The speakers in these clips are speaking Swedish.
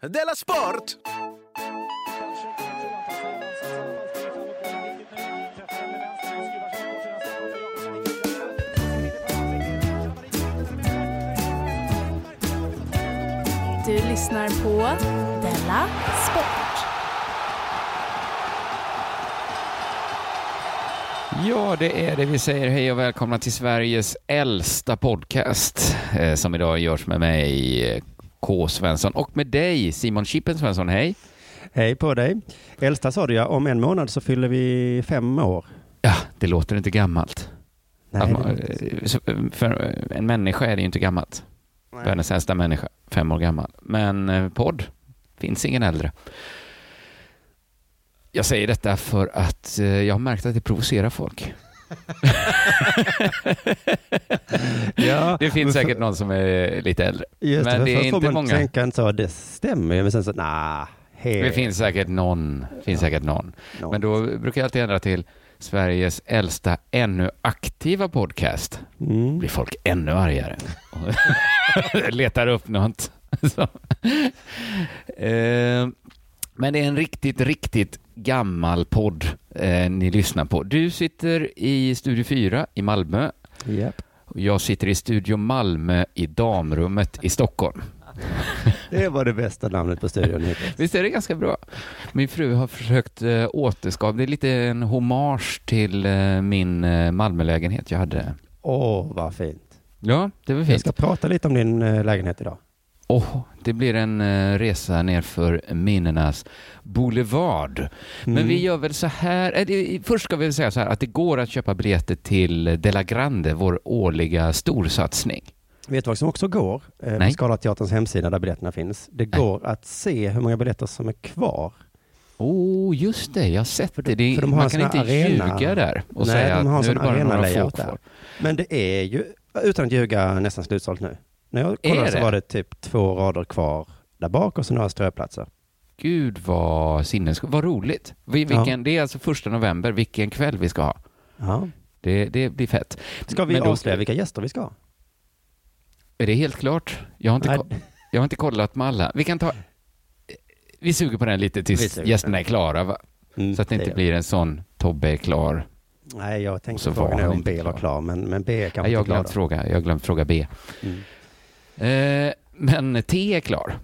Della Sport! Du lyssnar på Della Sport. Ja, det är det vi säger. Hej och välkomna till Sveriges äldsta podcast eh, som idag görs med mig, K. Svensson, och med dig, Simon Chippen Svensson. Hej! Hej på dig. Äldsta sa du ja, om en månad så fyller vi fem år. Ja, det låter inte gammalt. Nej, man- eh, eh, för en människa är det ju inte gammalt. Världens äldsta människa, fem år gammal. Men eh, podd, finns ingen äldre. Jag säger detta för att eh, jag har märkt att det provocerar folk. ja, Det finns säkert någon som är lite äldre. Just men det, det är inte många. tänka en så, det stämmer ju, men sen så, nah, hej. Det finns säkert någon. Finns säkert någon. någon. Men då brukar jag alltid ändra till Sveriges äldsta ännu aktiva podcast. Mm. blir folk ännu argare. Letar upp något. Eh, Men det är en riktigt, riktigt gammal podd eh, ni lyssnar på. Du sitter i Studio 4 i Malmö. Och Jag sitter i Studio Malmö i damrummet i Stockholm. Det var det bästa namnet på studion hittills. Visst är det ganska bra? Min fru har försökt eh, återskapa, det är lite en hommage till eh, min eh, Malmölägenhet jag hade. Åh, vad fint. Ja, det var Jag fint. ska prata lite om din lägenhet idag. Åh, det blir en eh, resa nerför minnenas boulevard. Men Mm. vi gör väl så här, eh, först ska vi säga så här att det går att köpa biljetter till Della Grande, vår årliga storsatsning. Vet du vad som också går? Eh, Nej. på Scalateaterns hemsida där biljetterna finns. Det går att se hur många biljetter som är kvar. Oh, just det, jag har sett det. det har man kan inte arena. ljuga där och Nej, säga de har en att nu är det bara några få kvar. Men det är ju, utan att ljuga, nästan slutsålt nu. När jag kollade så var det typ två rader kvar där bak och så några ströplatser. Gud vad sinnessjukt, vad roligt. Vi, Ja. vilken, Det är alltså första november, vilken kväll vi ska ha. Ja. Det, det blir fett. Ska vi avslöja vilka gäster vi ska ha? Är det helt klart? Jag har inte, ko- jag har inte kollat med alla. Vi kan ta... Vi suger på den lite tills gästerna är klara, va? Mm, Så att det inte blir en sån Tobbe är klar. Nej, jag tänkte han om B var klar. men, men B är kanske Nej, jag har inte klar. glömt fråga, jag har glömt fråga B. Mm. Eh, men T är klar.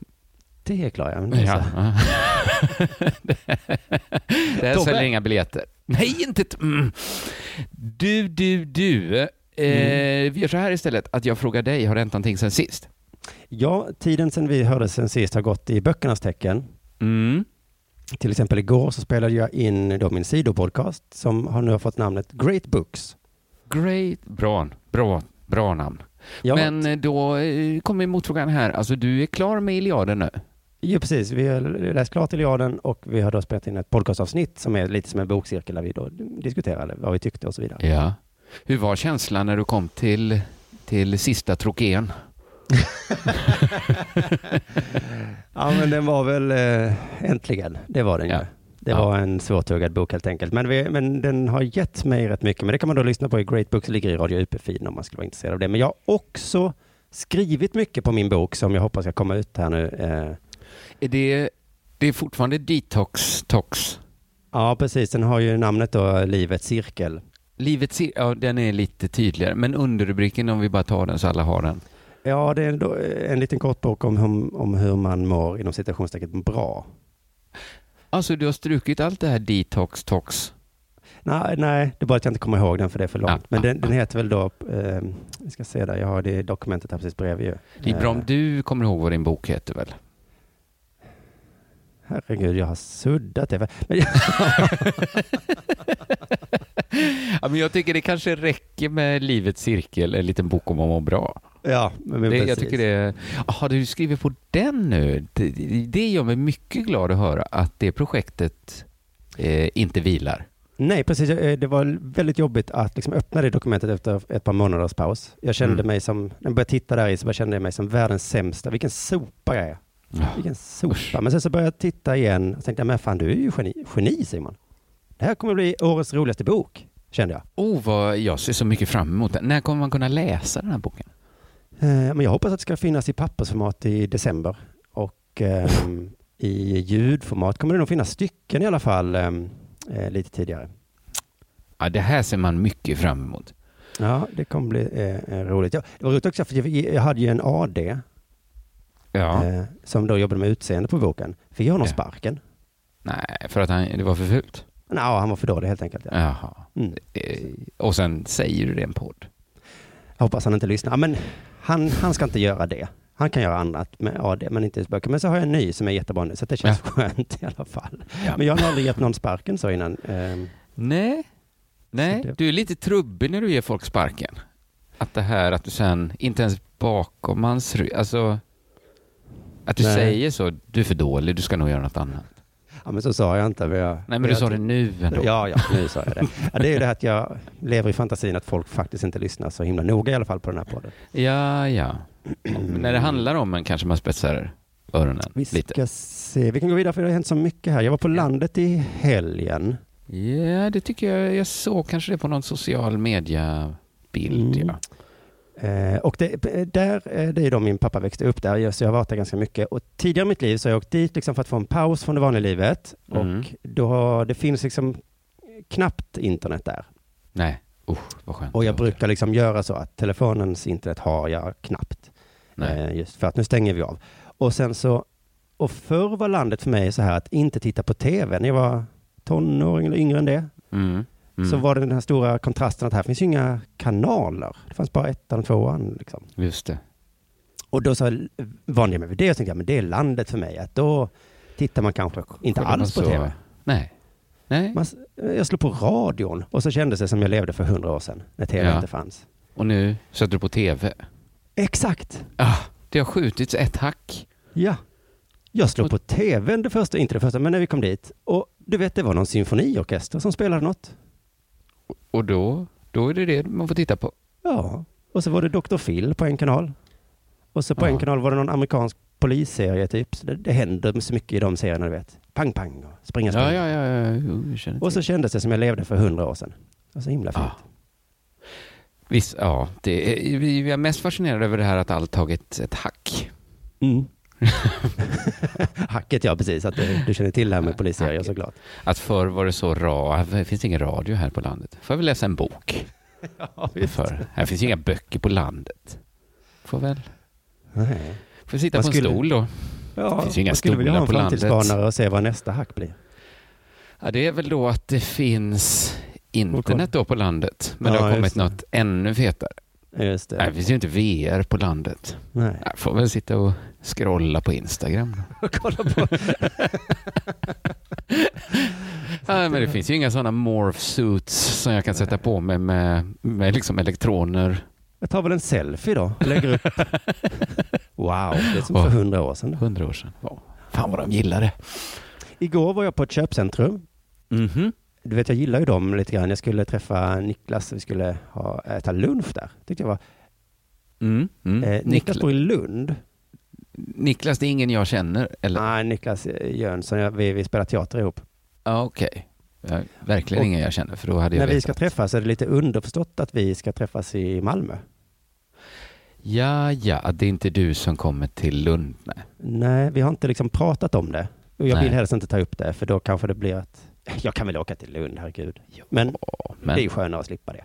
Det är klar, ja. Men det är Ja. det här Tobbe. säljer inga biljetter. Nej, inte... T- mm. Du, du, du. Eh, Mm. Vi gör så här istället, att jag frågar dig, har det hänt någonting sen sist? ja, tiden sedan vi hördes sen sist har gått i böckernas tecken. Mm. Till exempel igår så spelade jag in då min sidopodcast som har nu fått namnet Great Books. Great, bra, bra, bra namn. Ja, Men eh, då eh, kommer motfrågan här, alltså du är klar med Iliaden nu? ja, precis. Vi har läst klart Iliaden och vi har då spelat in ett podcastavsnitt som är lite som en bokcirkel där vi då diskuterade vad vi tyckte och så vidare. Ja. Hur var känslan när du kom till, till sista trokén? Ja, men den var väl eh, äntligen. Det var den ju. Ja. Det Ja. var en svårtuggad bok helt enkelt. Men, vi, men den har gett mig rätt mycket. Men det kan man då lyssna på i Great Books, ligger i Radio UP-feeden om man skulle vara intresserad av det. Men jag har också skrivit mycket på min bok som jag hoppas ska komma ut här nu. Eh, Är det, det är fortfarande detox, tox? ja, precis. Den har ju namnet då Livets cirkel. Livets cir- ja den är lite tydligare, men underrubriken om vi bara tar den så alla har den. Ja, det är en liten kort bok om, om, om hur man mår inom citationstecken bra. Alltså du har strukit allt det här detox, tox? Nej, nej, det är bara att jag inte kommer ihåg den för det är för långt. Ja, Men ja, den, den heter väl då, eh, ska se där, jag har det dokumentet här precis bredvid ju. Det är bra om Eh, du kommer ihåg vad din bok heter väl? Herregud, jag har suddat det. Men, Ja, men jag tycker det kanske räcker med Livets cirkel, en liten bok om att må bra. ja, men, Det, jag precis. tycker det... Jaha, du skriver på den nu. Det, det gör mig mycket glad att höra att det projektet eh, inte vilar. Nej, precis. Eh, Det var väldigt jobbigt att liksom öppna det dokumentet efter ett par månaders paus. Jag kände Mm. mig som, när jag började titta där i så kände jag mig som världens sämsta. Vilken sopa jag är. Ja. Vilken sopa. Men sen så började jag titta igen och tänkte, jag, men fan du är ju geni, geni Simon. Det här kommer bli årets roligaste bok, kände jag. Oh, vad jag ser så mycket fram emot den. När kommer man kunna läsa den här boken? Eh, Men jag hoppas att det ska finnas i pappersformat i december. Och ehm, i ljudformat kommer det nog finnas stycken i alla fall ehm, eh, lite tidigare. Ja, det här ser man mycket fram emot. Ja, det kommer bli eh, eh, roligt. Ja, det var roligt också för jag, jag hade ju en AD Ja. eh, som då jobbade med utseende på boken. Fick jag honom Ja. sparken? Nej, för att han, det var för fult. Nej, han var för dålig helt enkelt. Ja. Jaha. Mm. Eh, Och sen säger du det i en podd. Jag hoppas han inte lyssnar. Ja, men han, han ska inte göra det. Han kan göra annat med AD, men inte böcker. Men så har jag en ny som är jättebra nu, så det känns skönt i alla fall. Ja. Men jag har aldrig gett någon sparken så innan. Ehm, Nej. Nej, det- du är lite trubbig när du ger folk sparken. Att det här att du sen, inte ens bakom hans rygg, alltså att du Nej. säger så, du är för dålig, du ska nog göra något annat. Ja, men så sa jag inte. Men jag, Nej, men du sa det nu ändå. Ja, ja, nu sa jag det. Ja, det är ju det här att jag lever i fantasin att folk faktiskt inte lyssnar så himla noga i alla fall på den här podden. Ja, ja. Men när det handlar om en kanske man spetsar öronen Vi lite. ska se, vi kan gå vidare för det har hänt så mycket här. Jag var på landet i helgen. Ja, det tycker jag. Jag såg kanske det på någon social media-bild. Mm. Ja. Eh, och det, där, eh, det är då min pappa växte upp där, så jag har varit där ganska mycket. Och tidigare i mitt liv så har jag åkt dit liksom för att få en paus från det vanliga livet. Mm. Och då, det finns liksom knappt internet där. Nej, usch vad skönt. Och jag brukar liksom göra så att telefonens internet har jag knappt. Nej. Eh, just för att nu stänger vi av. Och sen så, och förr var landet för mig så här att inte titta på tv när jag var tonåring eller yngre än det. Mm. Mm. Så var det den här stora kontrasten att här finns ju inga kanaler. Det fanns bara ettan och tvåan liksom. Just det. Och då så vande jag mig vid det och tänkte men det är landet för mig. Att då tittar man kanske inte Kollar alls på så- tv. Nej. Nej. Man, jag slog på radion och så kändes det som jag levde för hundra år sedan, när tv Ja. inte fanns. Och nu sätter du på tv. Exakt! Ah, det har skjutits ett hack. Ja. Jag slog Och- på tvn det första, inte det första, men när vi kom dit. Och du vet, det var någon symfoniorkester som spelade något. Och då, då är det det man får titta på. Ja. Och så var det Dr. Phil på en kanal. Och så på Ja. en kanal var det någon amerikansk polisserie typ. Så det, det händer så mycket i de serierna, du vet. Pang, pang och springa, springa. Ja, ja, ja. ja. Och så kändes det som jag levde för hundra år sedan. Det var så himla fint. Ja. Visst, ja. Det är, vi vi är mest fascinerade över det här att allt tagit ett hack. Mm. Hacket ja, precis. Att du, du känner till det här med polisserier Hacket. såklart. Att förr var det så ra, det finns ingen radio här på landet. Får jag väl läsa en bok? Ja, För här finns ju inga böcker på landet. Får väl, Nej. får sitta Man på en skulle- stol då. Ja, Det finns ju inga man skulle vilja ha en stolar på landet. och se vad nästa hack blir. Ja, det är väl då att det finns internet då på landet. Men Ja, det har kommit det. något ännu fetare. Just det. Nej, det finns ju inte VR på landet. Nej. Jag får väl sitta och scrolla på Instagram. Kolla på. Ja, men det finns ju inga sådana morph suits som jag kan sätta på mig med, med liksom elektroner. Jag tar väl en selfie då och lägger upp. Wow, det är som för hundra år sedan. Hundra år sedan. Ja. Fan vad de gillar det. Igår var jag på ett köpcentrum. Mhm. Du vet, jag gillar ju dem lite grann. Jag skulle träffa Niklas, vi skulle ha, äta lunch där. Tyckte jag var. Mm. Mm. Eh, Niklas Nikla- bor i Lund. Niklas, det är ingen jag känner? Eller? Nej, Niklas eh, Jönsson, vi, vi spelar teater ihop. Ja, okej. Ja, verkligen Och- ingen jag känner, för då hade jag När vi vetat. ska träffas är det lite underförstått att vi ska träffas i Malmö. Ja, ja, det är inte du som kommer till Lund. Nej. Nej, vi har inte liksom pratat om det. Och jag Nej. vill helst inte ta upp det, för då kanske det blir att jag kan väl åka till Lund, herregud. Men Ja, det är ju men skönare att slippa det.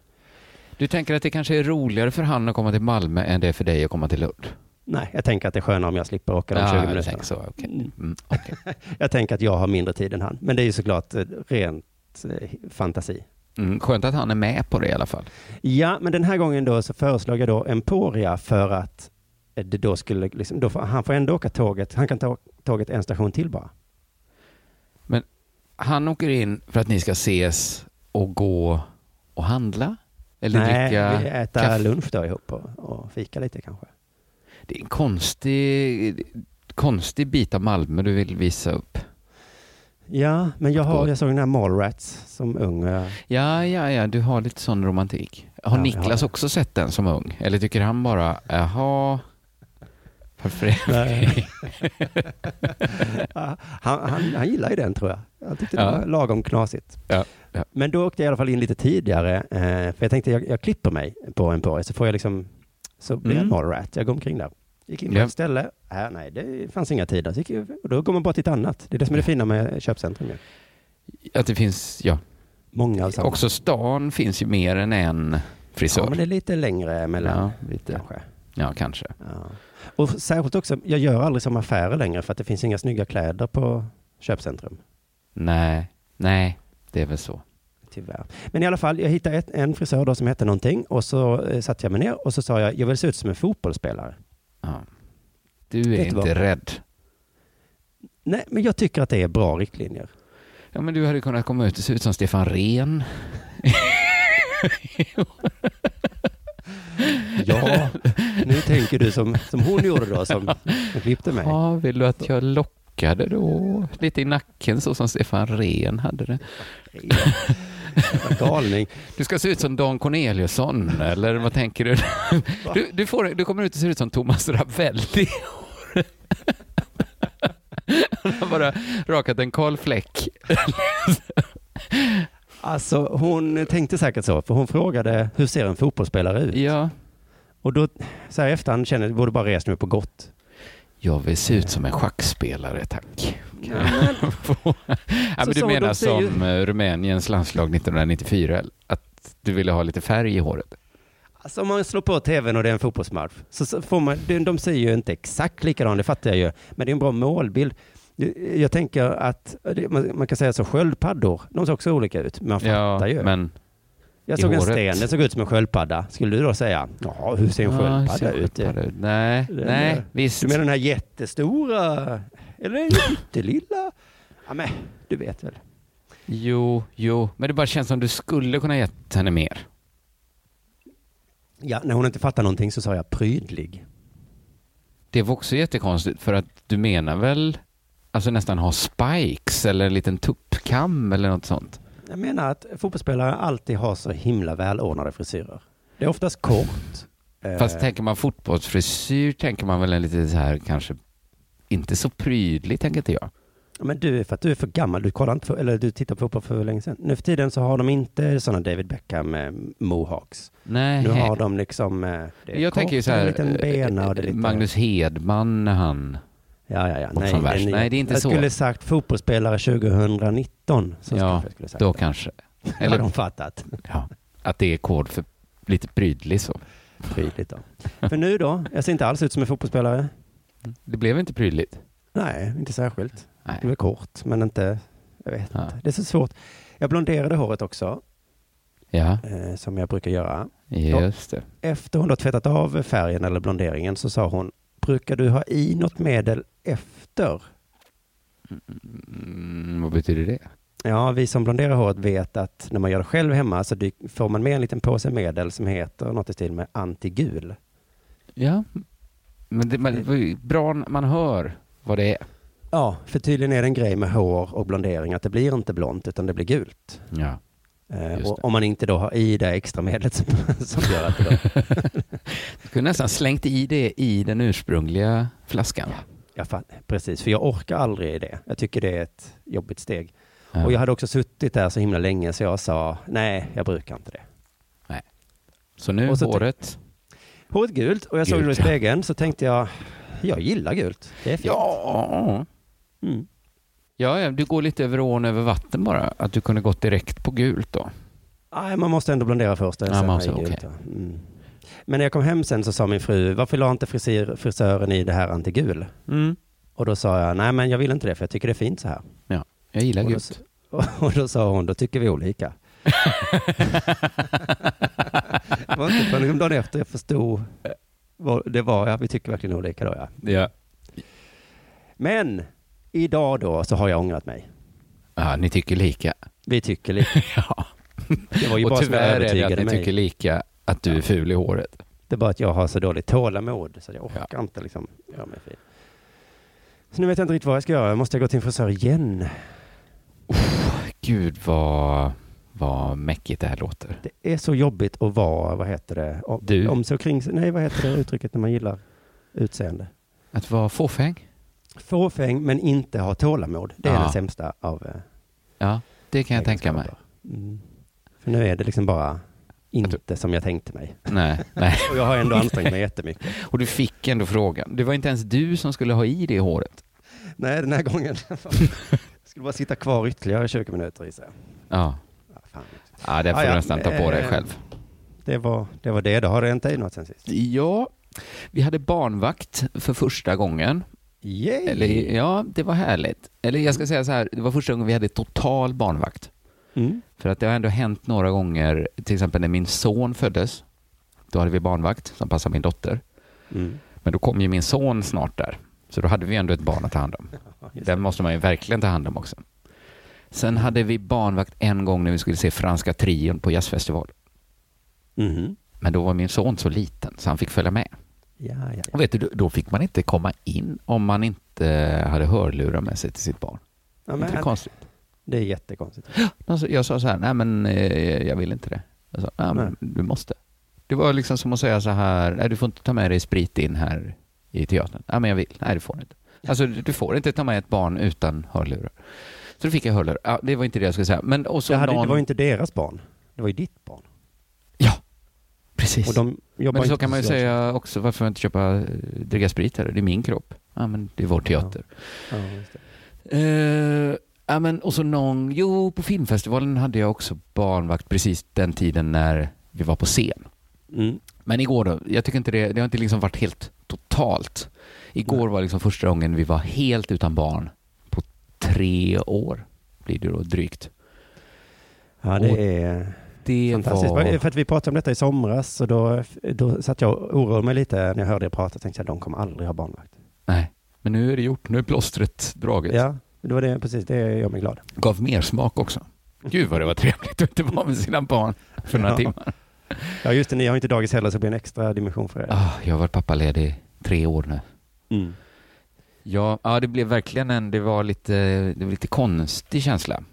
du tänker att det kanske är roligare för han att komma till Malmö än det är för dig att komma till Lund? Nej, jag tänker att det är skönare om jag slipper åka de 20 Ja, jag minuterna. tänker så. okej. Mm. Mm, okej. Jag tänker att jag har mindre tid än han. Men det är ju såklart eh, rent eh, fantasi. Mm, skönt att han är med på det i alla fall. Ja, men den här gången då så föreslog jag då Emporia för att eh, det då skulle, liksom, då får, han får ändå åka tåget. Han kan ta tåget en station till bara. Han åker in för att ni ska ses och gå och handla? Eller Nej, dricka vi kaffe? lunch då ihop och, och fika lite kanske. Det är en konstig, konstig bit av Malmö du vill visa upp. Ja, men jag, har, jag såg den här Mallrats som ung. Ja, ja, ja, du har lite sån romantik. Har Ja, har Niklas det. också sett den som ung? Eller tycker han bara, jaha, varför Nej. han, han, han gillar ju den tror jag. Jag tyckte det Ja. var lagom knasigt. Ja, ja. Men då åkte jag i alla fall in lite tidigare. Eh, för jag tänkte jag, jag klipper mig på Emporia så får jag liksom, så jag Mm. Mallrat. Jag går omkring där. Gick in på Ja. ett ställe, äh, nej det fanns inga tider. Så gick, jag- och då går man bara till ett annat. Det är det som är det fina med köpcentrum. Att det finns, ja. Många av samma. Också stan finns ju mer än en frisör. Ja, men det är lite längre mellan. Ja, lite. Kanske. Ja, kanske. Ja. Och särskilt också, jag gör aldrig som affärer längre för att det finns inga snygga kläder på köpcentrum. Nej, nej, det är väl så. Tyvärr. Men i alla fall, jag hittade ett, en frisör då som hette någonting och så eh, satte jag mig ner och så sa jag, jag vill se ut som en fotbollsspelare. Ja. Du är Vet inte vad? rädd. Nej, men jag tycker att det är bra riktlinjer. Ja, men du hade kunnat komma ut och se ut som Stefan Rehn. Ja, nu tänker du som, som hon gjorde då, som, som klippte mig. Ja, vill du att jag lockade då lite i nacken så som Stefan Rehn hade det? Galning. Du ska se ut som Dan Corneliusson, eller vad tänker du? Du, du, får, du kommer ut och ser ut som Thomas Ravelli. Han har bara rakat en kal fläck. Alltså, hon tänkte säkert så, för hon frågade, hur ser en fotbollsspelare ut? Ja, Och då, så här i efterhand känner jag, borde bara resa mig på gott. jag vill se ut som en schackspelare, tack. ja, men Så du menar som eh, Rumäniens landslag 1994, att du ville ha lite färg i håret? Alltså om man slår på tvn och det är en fotbollsmatch, så, får man, de, de ser ju inte exakt likadant, det fattar jag ju, men det är en bra målbild. Jag tänker att, man, kan säga så, sköldpaddor, de ser också olika ut, men man fattar ju. men jag såg en håret. sten, den såg ut som en sköldpadda. Skulle du då säga, ja hur ser en Ja, sköldpadda ser ut? sköldpadda ut? Nej, Den nej, där. visst. Du menar den här jättestora, eller den pyttelilla? Ja men, du vet väl. Jo, jo, men det bara känns som du skulle kunna gett henne mer. Ja, när hon inte fattar någonting så sa jag prydlig. Det var också jättekonstigt för att du menar väl alltså nästan ha spikes eller en liten tuppkam eller något sånt? Jag menar att fotbollsspelare alltid har så himla välordnade frisyrer. Det är oftast kort. Fast Eh, tänker man fotbollsfrisyr tänker man väl en lite så här kanske inte så prydlig tänker inte jag. Men du, för att du är för gammal, du kollar inte, för, eller du tittar på fotboll för länge sedan. Nu för tiden så har de inte sådana David Beckham eh, mohawks. Nej. Nu har de liksom, eh, det är jag tänker ju kort, så här, en liten bena och det är eh, lite... Magnus Hedman när han, Ja, ja, ja. från världen. Nej, det är inte jag så. skulle sagt fotbollsspelare 2019. Så Ja, jag skulle säga. då kanske. Eller Eller de fattat. ja, att det är kod för lite prydlig så. Prydligt då. För nu då, jag ser inte alls ut som en fotbollsspelare. Det blev inte prydligt. Nej, inte särskilt. Nej. Det är kort, men inte, jag vet Ja. inte. Det är så svårt. Jag blonderade håret också, Ja, eh, som jag brukar göra. just det. Efter hon har tvättat av färgen eller blonderingen så sa hon, brukar du ha i något medel efter? Mm, vad betyder det? Ja, vi som blonderar håret vet att när man gör det själv hemma så får man med en liten påse medel som heter något i stil med antigul. Ja, men det, man, bra man hör vad det är. Ja, för tydligen är det en grej med hår och blondering att det blir inte blont utan det blir gult. Ja. Eh, och om man inte då har i det extra medlet som, som gör att det då... Du kunde nästan slängt i det i den ursprungliga flaskan. Jag fatt, precis, för jag orkar aldrig i det. Jag tycker det är ett jobbigt steg. Ja. Och jag hade också suttit där så himla länge så jag sa, nej, jag brukar inte det. Så nu så håret. Håret gult och jag såg det i ja. spegeln så tänkte jag, jag gillar gult. Det är fint. Ja. Mm. ja, ja, du går lite över ån över vatten bara. Att du kunde gått direkt på gult då. Nej, man måste ändå blondera först. Ja, man måste, ja. Mm. Men när jag kom hem sen så sa min fru, varför la inte frisyr, frisören i det här antigul? Mm. Och då sa jag, nej men jag vill inte det för jag tycker det är fint så här. Jag gillar Och då, gult. och då sa hon, då tycker vi olika. Det var inte förrän dagen efter jag förstod vad det var, ja vi tycker verkligen olika då ja. Ja. Men idag då så har jag ångrat mig. ja, ni tycker lika. Vi tycker lika. Ja. Det var ju Och bara tyvärr är det att ni mig. tycker lika att du är ful i håret. Det är bara att jag har så dåligt tålamod så jag orkar inte liksom göra mig fin. Så nu vet jag inte riktigt vad jag ska göra. Måste jag gå till en frisör igen? Gud vad, vad mäckigt det här låter. Det är så jobbigt att vara, vad heter det? Om, Du? Om så kring, nej vad heter det uttrycket när man gillar utseende? Att vara fåfäng? Fåfäng men inte ha tålamod. Det är Ja. den sämsta av eh, Ja, det kan jag tänka mig. Mm. För nu är det liksom bara inte som jag tänkte mig. Nej, nej. Och jag har ändå ansträngt mig jättemycket. Och du fick ändå frågan. Det var inte ens du som skulle ha i det håret. Nej, den här gången. jag skulle bara sitta kvar ytterligare 20 minuter i sig. Ja, Ja, fan. ja det får Ah, du ja. nästan ta på dig Eh, själv. Det var det. Var det. Då har det hänt dig något sen sist? Ja, vi hade barnvakt för första gången. Yay! Eller, ja, det var härligt. Eller jag ska säga så här, det var första gången vi hade total barnvakt. Mm. För att det har ändå hänt några gånger, till exempel när min son föddes. Då hade vi barnvakt som passade min dotter. Mm. Men då kom ju min son snart där. Så då hade vi ändå ett barn att ta hand om. Den måste man ju verkligen ta hand om också. Sen hade vi barnvakt en gång när vi skulle se Franska trion på jazzfestival. Mhm. Men då var min son så liten så han fick följa med. Ja, ja, ja. Och vet du, då fick man inte komma in om man inte hade hörlurar med sig till sitt barn. ja Inte det men, konstigt? det är jättekonstigt. Alltså, Jag sa så här, nej men eh, jag vill inte det. Jag sa, nej men du måste. Det var liksom som att säga så här, nej du får inte ta med dig sprit in här i teatern. Nej men jag vill, nej du får inte. Alltså du får inte ta med ett barn utan hörlurar. Så då fick jag hörlurar. Ja, det var inte det jag skulle säga. Men och så Det, hade, någon... det var ju inte deras barn. Det var ju ditt barn. Ja, precis. Och de men så kan man ju säga också, varför inte köpa, eh, dricka sprit här? Det är min kropp. Ja men det är vår teater. Ja, just det. Eh, ja, men, och så någon, jo, på filmfestivalen hade jag också barnvakt precis den tiden när vi var på scen. Mm. Men igår då, jag tycker inte det, det har inte liksom varit helt totalt. Igår var liksom första gången vi var helt utan barn tre år, blir det då drygt. Ja, det Och är Det fantastiskt. var... För att vi pratade om detta i somras och då, då satt jag och oroade mig lite när jag hörde er prata. Tänkte jag, de kommer aldrig ha barnvakt. Nej, men nu är det gjort. Nu är plåstret draget. Ja, det var det, precis. Det gör mig glad. Gav mer smak också. Gud vad det var trevligt att inte vara med sina barn för några Ja. timmar. Ja, just det. Ni har inte dagis heller, så det blir en extra dimension för er. Ah, jag har varit pappaledig tre år nu. Mm. Ja, ja, det blev verkligen en, det var lite, det var lite konstig känsla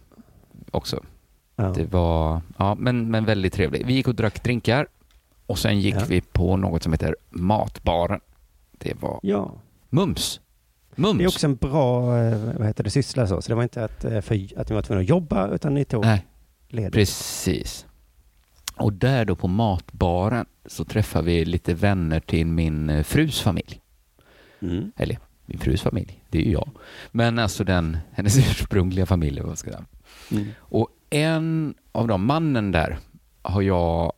också. Ja. Det var, ja, men, men väldigt trevligt. Vi gick och drack drinkar och sen gick Ja. vi på något som heter Matbaren. Det var ja, mums. Mums. det är också en bra, eh, vad heter det, syssla så. Så det var inte att, eh, för, att ni var tvungna att jobba, utan ni tog Nej, ledigt. precis. Och där då på Matbaren så träffade vi lite vänner till min eh, frus familj. Mm. Eller min frus familj, det är ju jag. Men alltså den, hennes ursprungliga familj, vad ska jag säga. Mm. Och en av de mannen där har jag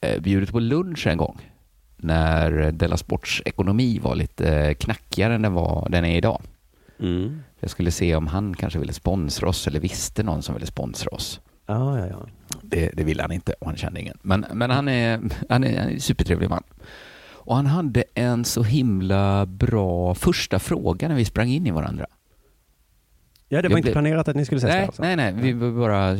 eh, bjudit på lunch en gång när Della Sports ekonomi var lite eh, knackigare än den, var, den är idag. Mm. Jag skulle se om han kanske ville sponsra oss eller visste någon som ville sponsra oss. Ja, ja, ja. Det, det ville han inte och han kände ingen. Men, men han, är, han, är, han är en supertrevlig man. Och han hade en så himla bra första fråga när vi sprang in i varandra. Ja, det Jag var inte blev- planerat att ni skulle ses där Nej, alltså? nej, nej, vi bara,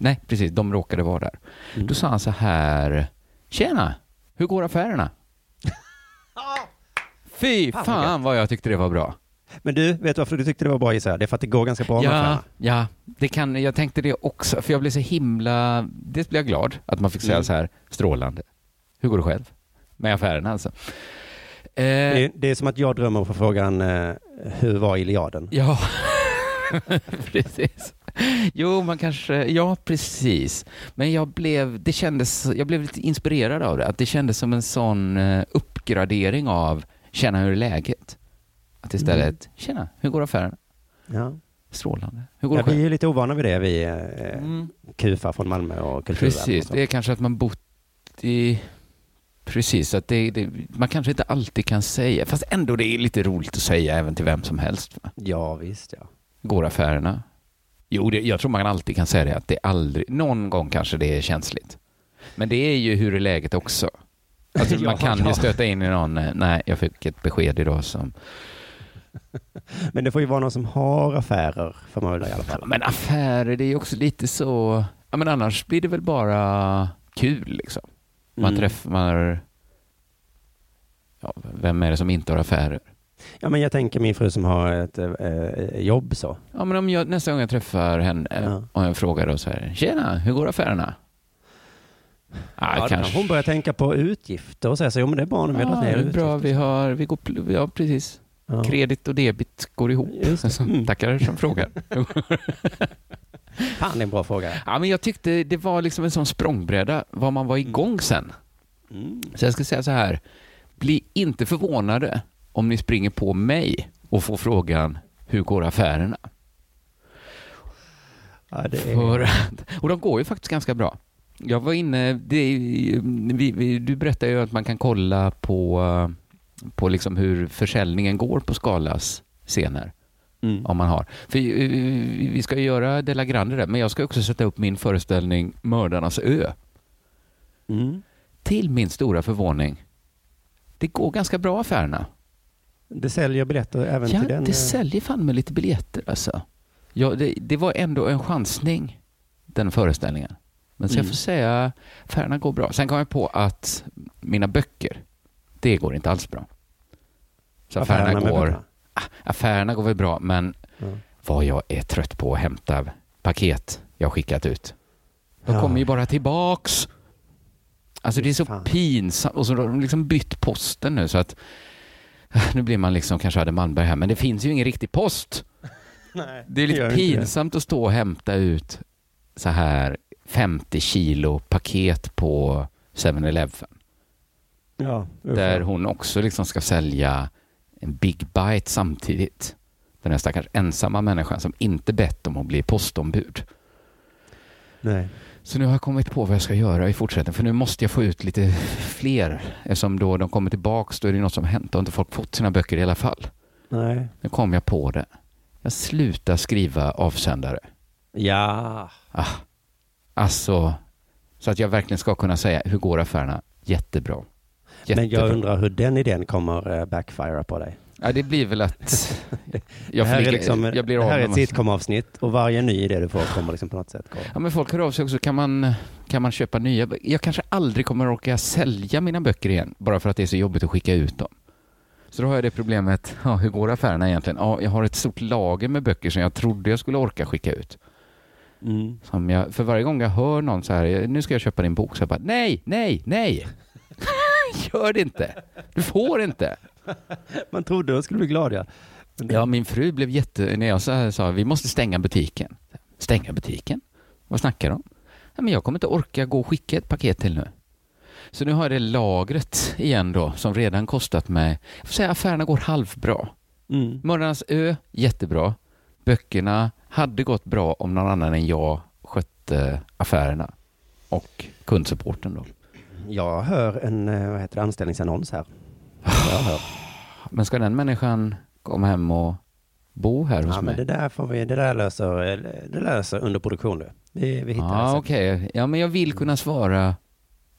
nej precis, de råkade vara där. Mm. Då sa han så här, tjena, hur går affärerna? Fy Fan, vad fan vad jag tyckte det var bra. Men du, vet du varför du tyckte det var bra gissar jag? Det är för att det går ganska bra med Ja, affärerna. ja, det kan, jag tänkte det också, för jag blev så himla, dels blev jag glad att man fick säga Mm. så här, strålande. Hur går det själv? Med affärerna alltså. Eh, Det, är, det är som att jag drömmer på frågan, eh, hur var Iliaden? Ja, precis. Jo, man kanske, ja precis. Men jag blev, det kändes, jag blev lite inspirerad av det. Att det kändes som en sån eh, uppgradering av känna hur är läget. Att istället, tjena, hur går affären? Ja. Strålande. Hur går Ja, det vi är lite ovana vid det, vi eh, Mm. kufar från Malmö och kulturvärlden. och Precis, så. det är kanske att man bott i... Precis, att det, det, man kanske inte alltid kan säga, fast ändå det är lite roligt att säga även till vem som helst. va? Ja, visst ja. Går affärerna? Jo, det, jag tror man alltid kan säga det, att det aldrig, någon gång kanske det är känsligt. Men det är ju hur är läget också. Alltså, Ja, man kan ja. ju stöta in i någon, eh, nej, jag fick ett besked idag som, Men det får ju vara någon som har affärer, får man väl i alla fall. men affärer, det är ju också lite så, ja men annars blir det väl bara kul liksom. Man Mm. träffar, ja, vem är det som inte har affärer? Ja, men jag tänker min fru som har ett eh, jobb så. Ja, men om jag, nästa gång jag träffar henne Ja. och jag frågar då så här, tjena, hur går affärerna? Ja, Ja, kanske. hon börjar tänka på utgifter och säga så, jo men det är nu, vi har Ja, dragit det ner är bra, vi har, vi går, ja precis. Ja. Kredit och debit går ihop. Mm. Tackar som frågar. Fan, det är en bra fråga. Ja, men jag tyckte det var liksom en sån språngbräda var man var igång sen. Mm. Så jag ska säga så här, bli inte förvånade om ni springer på mig och får frågan hur går affärerna? Ja, det är... För, och de går ju faktiskt ganska bra. Jag var inne, det, vi, vi, du berättade ju att man kan kolla på, på liksom hur försäljningen går på Skalas scener. Mm. Om man har. För eh, vi ska ju göra Della Grande där, men jag ska också sätta upp min föreställning Mördarnas ö. Mm. Till min stora förvåning. Det går ganska bra affärerna. Det säljer biljetter även Ja, till den. det eh, säljer fan med lite biljetter alltså. Ja, det, det var ändå en chansning, den föreställningen. Men så jag Mm. får säga, affärerna går bra. Sen kom jag på att mina böcker, det går inte alls bra. Så affärerna, med går, böckerna. Affärerna går väl bra, men Ja. vad jag är trött på att hämta paket jag skickat ut. De Ja. kommer ju bara tillbaks. Alltså det är så Fan. pinsamt. Och så har de liksom bytt posten nu så att nu blir man liksom kanske hade Malmberg här, men det finns ju ingen riktig post. Nej, Det är lite pinsamt att stå och hämta ut så här 50 kilo paket på 7-Eleven. Ja, Där hon också liksom ska sälja en Big Bite samtidigt. Den här stackars ensamma människan som inte bett om att bli postombud. Nej. Så nu har jag kommit på vad jag ska göra i fortsättningen. För nu måste jag få ut lite fler. Eftersom då de kommer tillbaks, då är det något som har hänt och inte folk fått sina böcker i alla fall. Nej. Nu kom jag på det. Jag slutar skriva avsändare. Ja. Ah, alltså, så att jag verkligen ska kunna säga, hur går affärerna? Jättebra. Jättebra. Men jag undrar hur den idén kommer eh, backfira på dig. Ja, det blir väl att det jag, flyger- liksom, jag blir det av här är ett sitcom-avsnitt och varje ny idé du får kommer liksom på något sätt gå. Ja, men folk hör av sig också. Kan man, kan man köpa nya? Jag kanske aldrig kommer att orka sälja mina böcker igen, bara för att det är så jobbigt att skicka ut dem. Så då har jag det problemet, ja, hur går affärerna egentligen? Ja, jag har ett stort lager med böcker som jag trodde jag skulle orka skicka ut. Mm. Som jag, för varje gång jag hör någon så här, nu ska jag köpa din bok, så jag bara, nej, nej, nej. Gör det inte. Du får inte. Man trodde de skulle bli glada. Ja. Det- Ja, min fru blev jätte... När jag sa, sa vi måste stänga butiken. Stänga butiken? Vad snackar de om? Ja, men jag kommer inte orka gå och skicka ett paket till nu. Så nu har jag det lagret igen då, som redan kostat mig... Jag får säga affärerna går halvbra. Mm. Mördarnas ö, jättebra. Böckerna hade gått bra om någon annan än jag skötte affärerna. Och kundsupporten då. Jag hör en eh, vad heter det, anställningsannons här. Jag hör. Men ska den människan komma hem och bo här hos Ja, mig? men det där får vi, det där löser, det löser under produktion nu. Vi, vi hittar Ja, det sen. okej. Ja, men jag vill kunna svara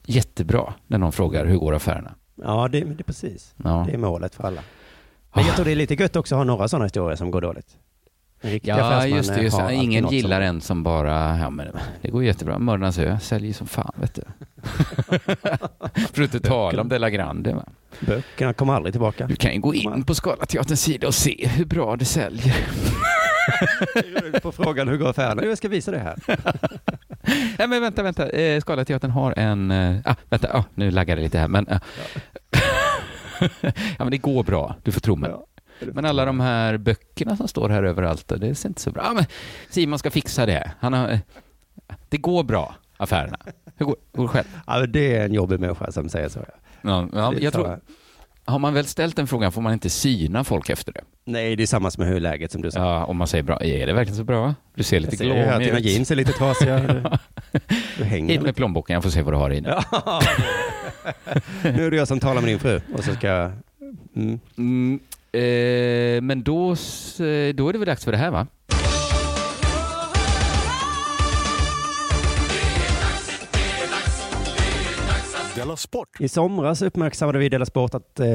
jättebra när någon frågar hur går affärerna. Ja, det, det är precis. Ja, Det är målet för alla. Men jag tror det är lite gött också att ha några sådana historier som går dåligt. Ja just det. Just det. Ingen gillar som- en som bara, ja men det går jättebra. Mördarnas ö säljer som fan vet du. För att inte tala om Della Grande. Va? Böckerna kommer aldrig tillbaka. Du kan ju gå in på Scalateaterns sida och se hur bra det säljer. på frågan hur går affärerna? Jo, Jag ska visa det här. Nej men vänta, vänta. Eh, Scalateatern har en... Eh, ah, vänta, ah, nu laggar det lite här. Men, eh, ja men det går bra, du får tro mig. Ja. Men alla de här böckerna som står här överallt, det ser inte så bra. Ja, men Simon ska fixa det. Han har, det går bra, affärerna. Hur går, hur går det själv? Ja, det är en jobbig människa som säger så. Ja. Ja, jag tror, har man väl ställt den frågan får man inte syna folk efter det. Nej, det är samma som hur läget som du sa. Ja, om man säger bra, är det verkligen så bra? Du ser lite Jag ser ju här att dina glåmig ut. jeans är lite trasiga. Du, hänger Hit med plånboken, jag får se vad du har i den. Nu är det jag som talar med din fru och så ska jag... Mm. Mm, eh, men då, s- då är det väl dags för det här va? I somras uppmärksammade vi i Della Sport att eh,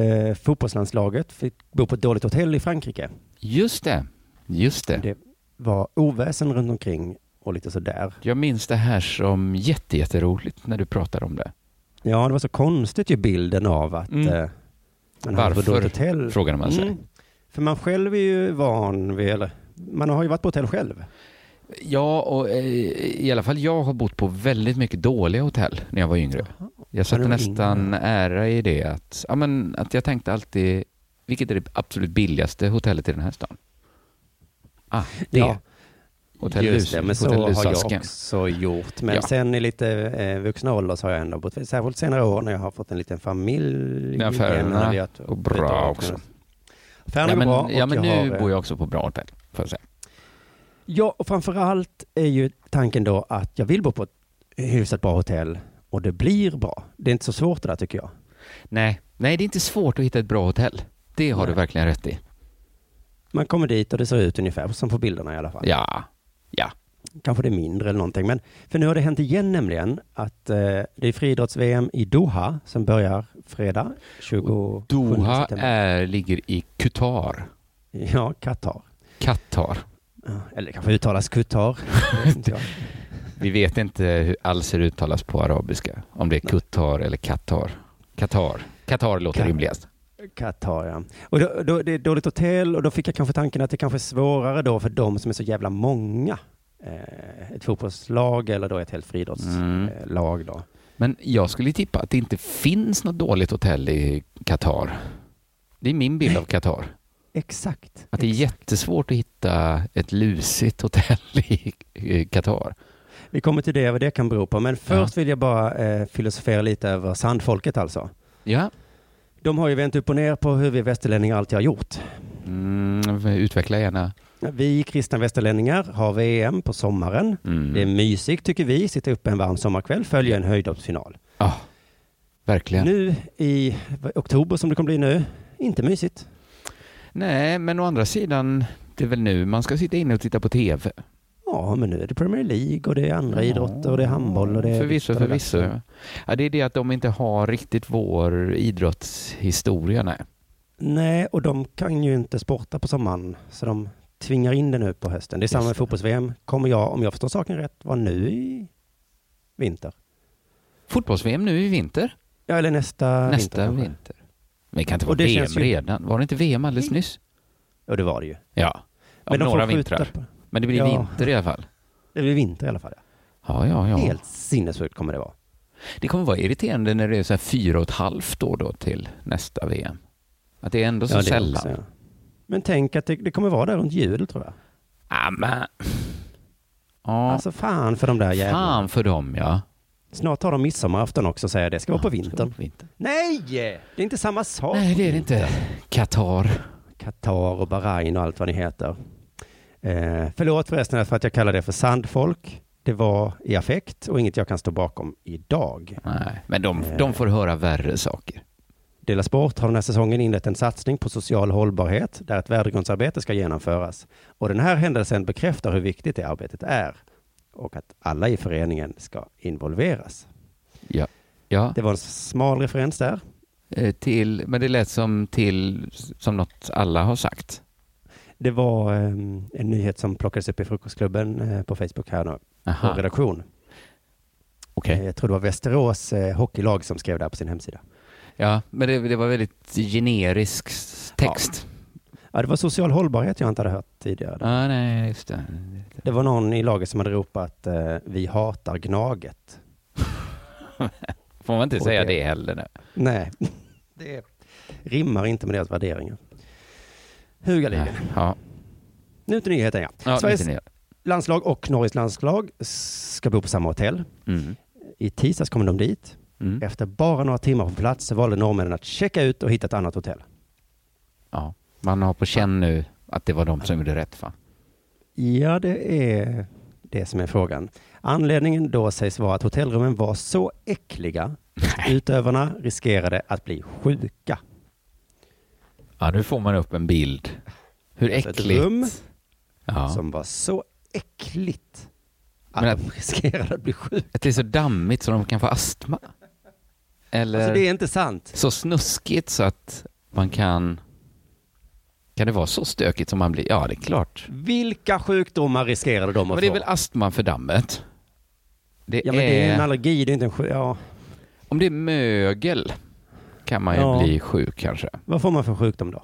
fotbollslandslaget fick bo på ett dåligt hotell i Frankrike. Just det, just det. Det var oväsen runt omkring och lite sådär. Jag minns det här som jätte, jätteroligt när du pratade om det. Ja, det var så konstigt ju bilden av att Mm. eh, ett Varför? Frågade man sig. Mm. För man själv är ju van vid, eller man har ju varit på hotell själv. Ja, och eh, i alla fall jag har bott på väldigt mycket dåliga hotell när jag var yngre. Jag Ja, satte nästan yngre. ära i det att, ja, men, att jag tänkte alltid, vilket är det absolut billigaste hotellet i den här stan? Ah, det. Ja. Hotell Just det, men så har jag också gjort. Men Ja. sen i lite eh, vuxna ålder så har jag ändå bott, särskilt senare år när jag har fått en liten familj. Ja, affärerna går bra också. Affärerna Ja går men, bra. och ja, men nu har, eh, bor jag också på bra hotell, får jag säga. Ja, och framförallt är ju tanken då att jag vill bo på ett hyfsat bra hotell och det blir bra. Det är inte så svårt det där tycker jag. Nej, nej, det är inte svårt att hitta ett bra hotell. Det har Nej. du verkligen rätt i. Man kommer dit och det ser ut ungefär som på bilderna i alla fall. Ja, ja. Kanske det är mindre eller någonting. Men för nu har det hänt igen nämligen att eh, det är friidrotts-VM i Doha som börjar fredag 27 Doha september. är, ligger i Qatar. Ja, Qatar. Qatar. Eller kanske uttalas Qatar. Vi vet inte hur alls hur det uttalas på arabiska. Om det är Qatar eller Qatar. Qatar. Qatar låter Ka- rimligast. Qatar, ja. Och då, då, det är ett dåligt hotell och då fick jag kanske tanken att det kanske är svårare då för de som är så jävla många. Eh, ett fotbollslag eller då ett helt friidrottslag Mm. eh, lag då. Men jag skulle tippa att det inte finns något dåligt hotell i Qatar. Det är min bild av Qatar. Exakt. Att det är jättesvårt att hitta ett lusigt hotell i Qatar. Vi kommer till det, vad det kan bero på. Men först vill jag bara eh, filosofera lite över sandfolket alltså. Ja. De har ju vänt upp och ner på hur vi västerlänningar alltid har gjort. Mm, utveckla gärna. Vi kristna västerlänningar har VM på sommaren. Mm. Det är mysigt tycker vi, sitta uppe en varm sommarkväll, följa en höjdhoppsfinal. Ja, verkligen. Nu i oktober som det kommer bli nu, inte mysigt. Nej, men å andra sidan, det är väl nu man ska sitta inne och titta på TV. Ja, men nu är det Premier League och det är andra idrotter och det är handboll och det är... Förvisso, förvisso. Ja, det är det att de inte har riktigt vår idrottshistoria, nej. Nej, och de kan ju inte sporta på sommaren, så de tvingar in det nu på hösten. Det är samma med fotbolls-VM. Kommer jag, om jag förstår saken rätt, vara nu i vinter? Fotbolls-VM nu i vinter. Ja, eller nästa, Nästa vinter. vinter. Men det kan inte vara det VM ju- redan. Var det inte VM alldeles nyss? Ja, det var det ju. Ja. Om Men de några vintrar. på- Men det blir Ja. vinter i alla fall. Det blir vinter i alla fall. Ja. Ja, ja, ja. Helt sinnessjukt kommer det vara. Det kommer vara irriterande när det är så här fyra och ett halvt år då till nästa VM. Att det är ändå så Ja, sällan. också, ja. Men tänk att det, det kommer vara där runt jul tror jag. Ja, men... Ja, Alltså fan för de där jävlarna. fan för dem ja. Snart har de midsommarafton också säger det ska vara på vintern. vintern. Nej! Det är inte samma sak. Nej, det är det inte. Qatar. Qatar och Bahrain och allt vad ni heter. Eh, förlåt förresten för att jag kallar det för sandfolk. Det var i affekt och inget jag kan stå bakom idag. Nej, men de, Eh. de får höra värre saker. Dela Sport har den här säsongen inlett en satsning på social hållbarhet där ett värdegrundsarbete ska genomföras. Och den här händelsen bekräftar hur viktigt det arbetet är och att alla i föreningen ska involveras. Ja. Ja, Det var en smal referens där. eh, till, men det lät som till som något alla har sagt. Det var eh, en nyhet som plockades upp i Frukostklubben eh, på Facebook här nu, på Aha, redaktion. okej. Eh, Jag tror det var Västerås eh, hockeylag som skrev det här på sin hemsida. Ja, men det, det var väldigt generisk text. Ja, det var social hållbarhet jag inte hade hört tidigare. Ja, nej, just det. Det var någon i laget som hade ropat eh, vi hatar Gnaget. Får man inte Och säga det- det heller nu? Nej, det rimmar inte med deras värderingar. Hugaligen. Ja, Nu till nyheten ja. ja Sveriges landslag och Norges landslag ska bo på samma hotell. Mm. I tisdags kommer de dit. Mm. Efter bara några timmar på plats så valde norrmännen att checka ut och hitta ett annat hotell. Ja, man har på känn nu att det var de som gjorde rätt. Va? Ja, det är det som är frågan. Anledningen då sägs vara att hotellrummen var så äckliga att utövarna riskerade att bli sjuka. Ja, nu får man upp en bild. Hur Alltså ett äckligt. rum Ja. som var så äckligt att Men att- de riskerade att bli sjuka. Att det är så dammigt så de kan få astma. Eller Alltså det är inte sant. så snuskigt så att man kan... Kan det vara så stökigt som man blir? Ja, det är klart. Vilka sjukdomar riskerade de att Men det är få? väl astma för dammet? Det Ja, men är, det är en allergi, det är inte en sjuk... Ja, Om det är mögel kan man ju Ja. bli sjuk kanske. vad får man för sjukdom då?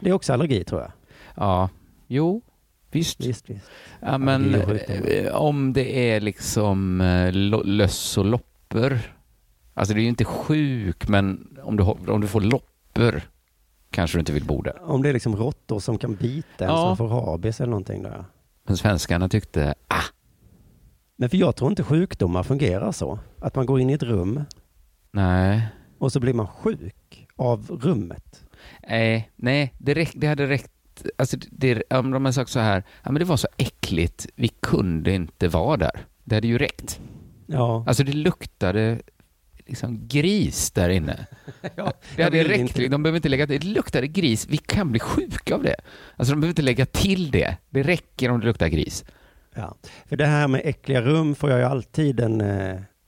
Det är också allergi tror jag. Ja, jo, visst. Visst, visst. Ja, men eh, om det är liksom eh, löss och loppor. Alltså det är ju inte sjuk, men om du, om du får loppor kanske du inte vill bo där. Om det är liksom råttor som kan bita en Ja. som får rabies eller någonting då. ja. Men svenskarna tyckte, ah, Men för jag tror inte sjukdomar fungerar så. Att man går in i ett rum nej, och så blir man sjuk av rummet. nej, nej, det, räck, det hade räckt. Alltså det, om de hade sagt så här, ja men det var så äckligt, vi kunde inte vara där. Det hade ju räckt. Ja, Alltså det luktade liksom gris där inne. ja Det hade räckt. inte- De behöver inte lägga till. Det luktade gris. Vi kan bli sjuka av det. Alltså de behöver inte lägga till det. Det räcker om det luktar gris. Ja, för det här med äckliga rum får jag ju alltid en...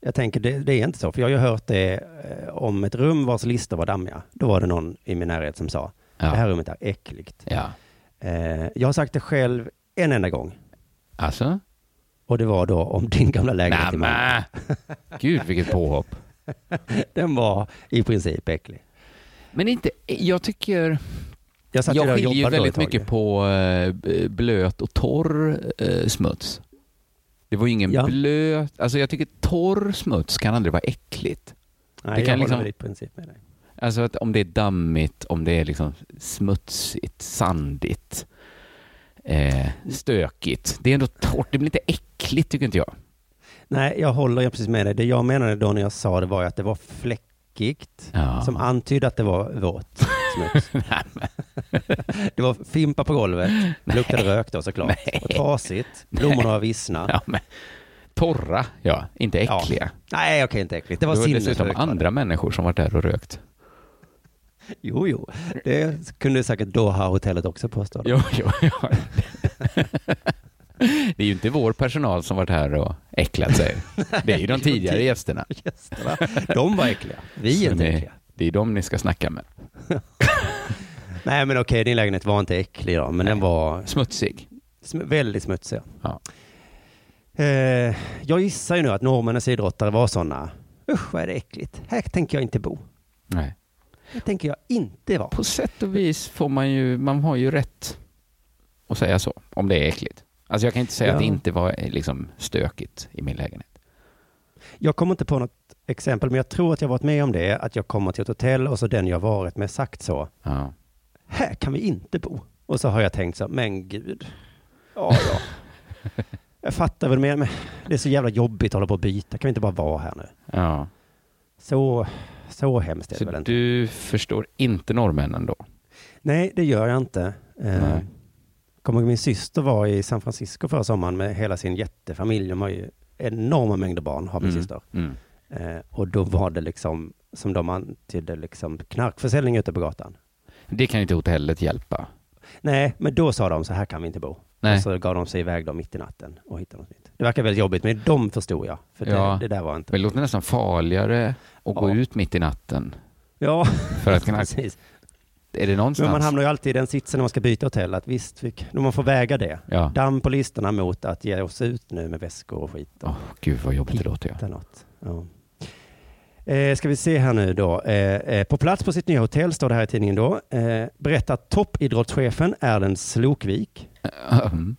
Jag tänker det, det är inte så, för jag har ju hört det eh, om ett rum vars listor var dammiga. Då var det någon i min närhet som sa, det här Ja. rummet är äckligt. ja. Eh, jag har sagt det själv en enda gång. Alltså? Och det var då om din gamla lägenhet. Nämen! Gud vilket påhopp. Den var i princip äcklig. Men inte, jag tycker, Jag, jag skiljer ju väldigt mycket på eh, blöt och torr smuts. Det var ju ingen Ja. blöt, alltså jag tycker torr smuts kan aldrig vara äckligt. Nej, det jag kan håller liksom- väl i princip med dig. Alltså att om det är dammigt, om det är liksom smutsigt, sandigt, eh, stökigt. Det är ändå torrt, det blir inte äckligt tycker inte jag. Nej, jag håller ju precis med dig. Det jag menade då när jag sa det var att det var fläckigt. Ja. Som antydde att det var våt men- Det var fimpa på golvet, det luktade rök då såklart. Nej. Och trasigt, blommorna var vissna. ja, men, torra, ja, inte Ja. äckliga. Nej, okej, inte äckligt. Det var det var dessutom det. andra människor som var där och rökt. Jo, jo. Det kunde säkert Doha-hotellet också påstå. Jo, jo, ja. Det är ju inte vår personal som varit här och äcklat sig. Det är ju de tidigare gästerna. Gästerna, de var äckliga. Vi är inte äckliga. Det är de ni ska snacka med. Nej, men okej, din lägenhet var inte äcklig då, men den var Smutsig. sm- väldigt smutsig. Ja. Eh, jag gissar ju nu att norrmännens idrottare var sådana. Usch, vad är det äckligt. Här tänker jag inte bo. Nej. Här tänker jag inte vara. På sätt och vis får man ju, man har ju rätt att säga så, om det är äckligt. Alltså jag kan inte säga Ja. att det inte var eh, liksom stökigt i min lägenhet. Jag kommer inte på något exempel, men jag tror att jag varit med om det. Att jag kommer till ett hotell och så den jag varit med sagt så. Ja. Här kan vi inte bo. Och så har jag tänkt så, men gud. Ja, ja. Jag fattar väl mer, men det är så jävla jobbigt att hålla på och byta. Kan vi inte bara vara här nu? ja. Så, så hemskt är det Så väl inte. du förstår inte norrmännen då? Nej, det gör jag inte. Eh. Kommer min syster var i San Francisco förra sommaren med hela sin jättefamilj. De har ju enorma mängder barn, har min Mm. syster. Mm. Eh, och då var det liksom, som de antydde, liksom knarkförsäljning ute på gatan. Det kan inte hotellet hjälpa. Nej, men då sa de så här kan vi inte bo. Nej. Och så gav de sig iväg då mitt i natten och hittade något nytt. Det verkar väldigt jobbigt, men de förstod jag. För det, Ja. det där var inte... Men det låter nästan farligare att gå Ja. ut mitt i natten. Ja, För att kunna, precis. är det någonstans? Men man hamnar ju alltid i den sitsen när man ska byta hotell, att visst, vi, då man får väga det. Ja. Damm på listorna mot att ge oss ut nu med väskor och skit. Åh, gud vad jobbigt det låter. Ja. Något. Ja. Eh, ska vi se här nu då. Eh, eh, på plats på sitt nya hotell, står det här i tidningen då, eh, berättar toppidrottschefen Erlend Slokvik. Mm.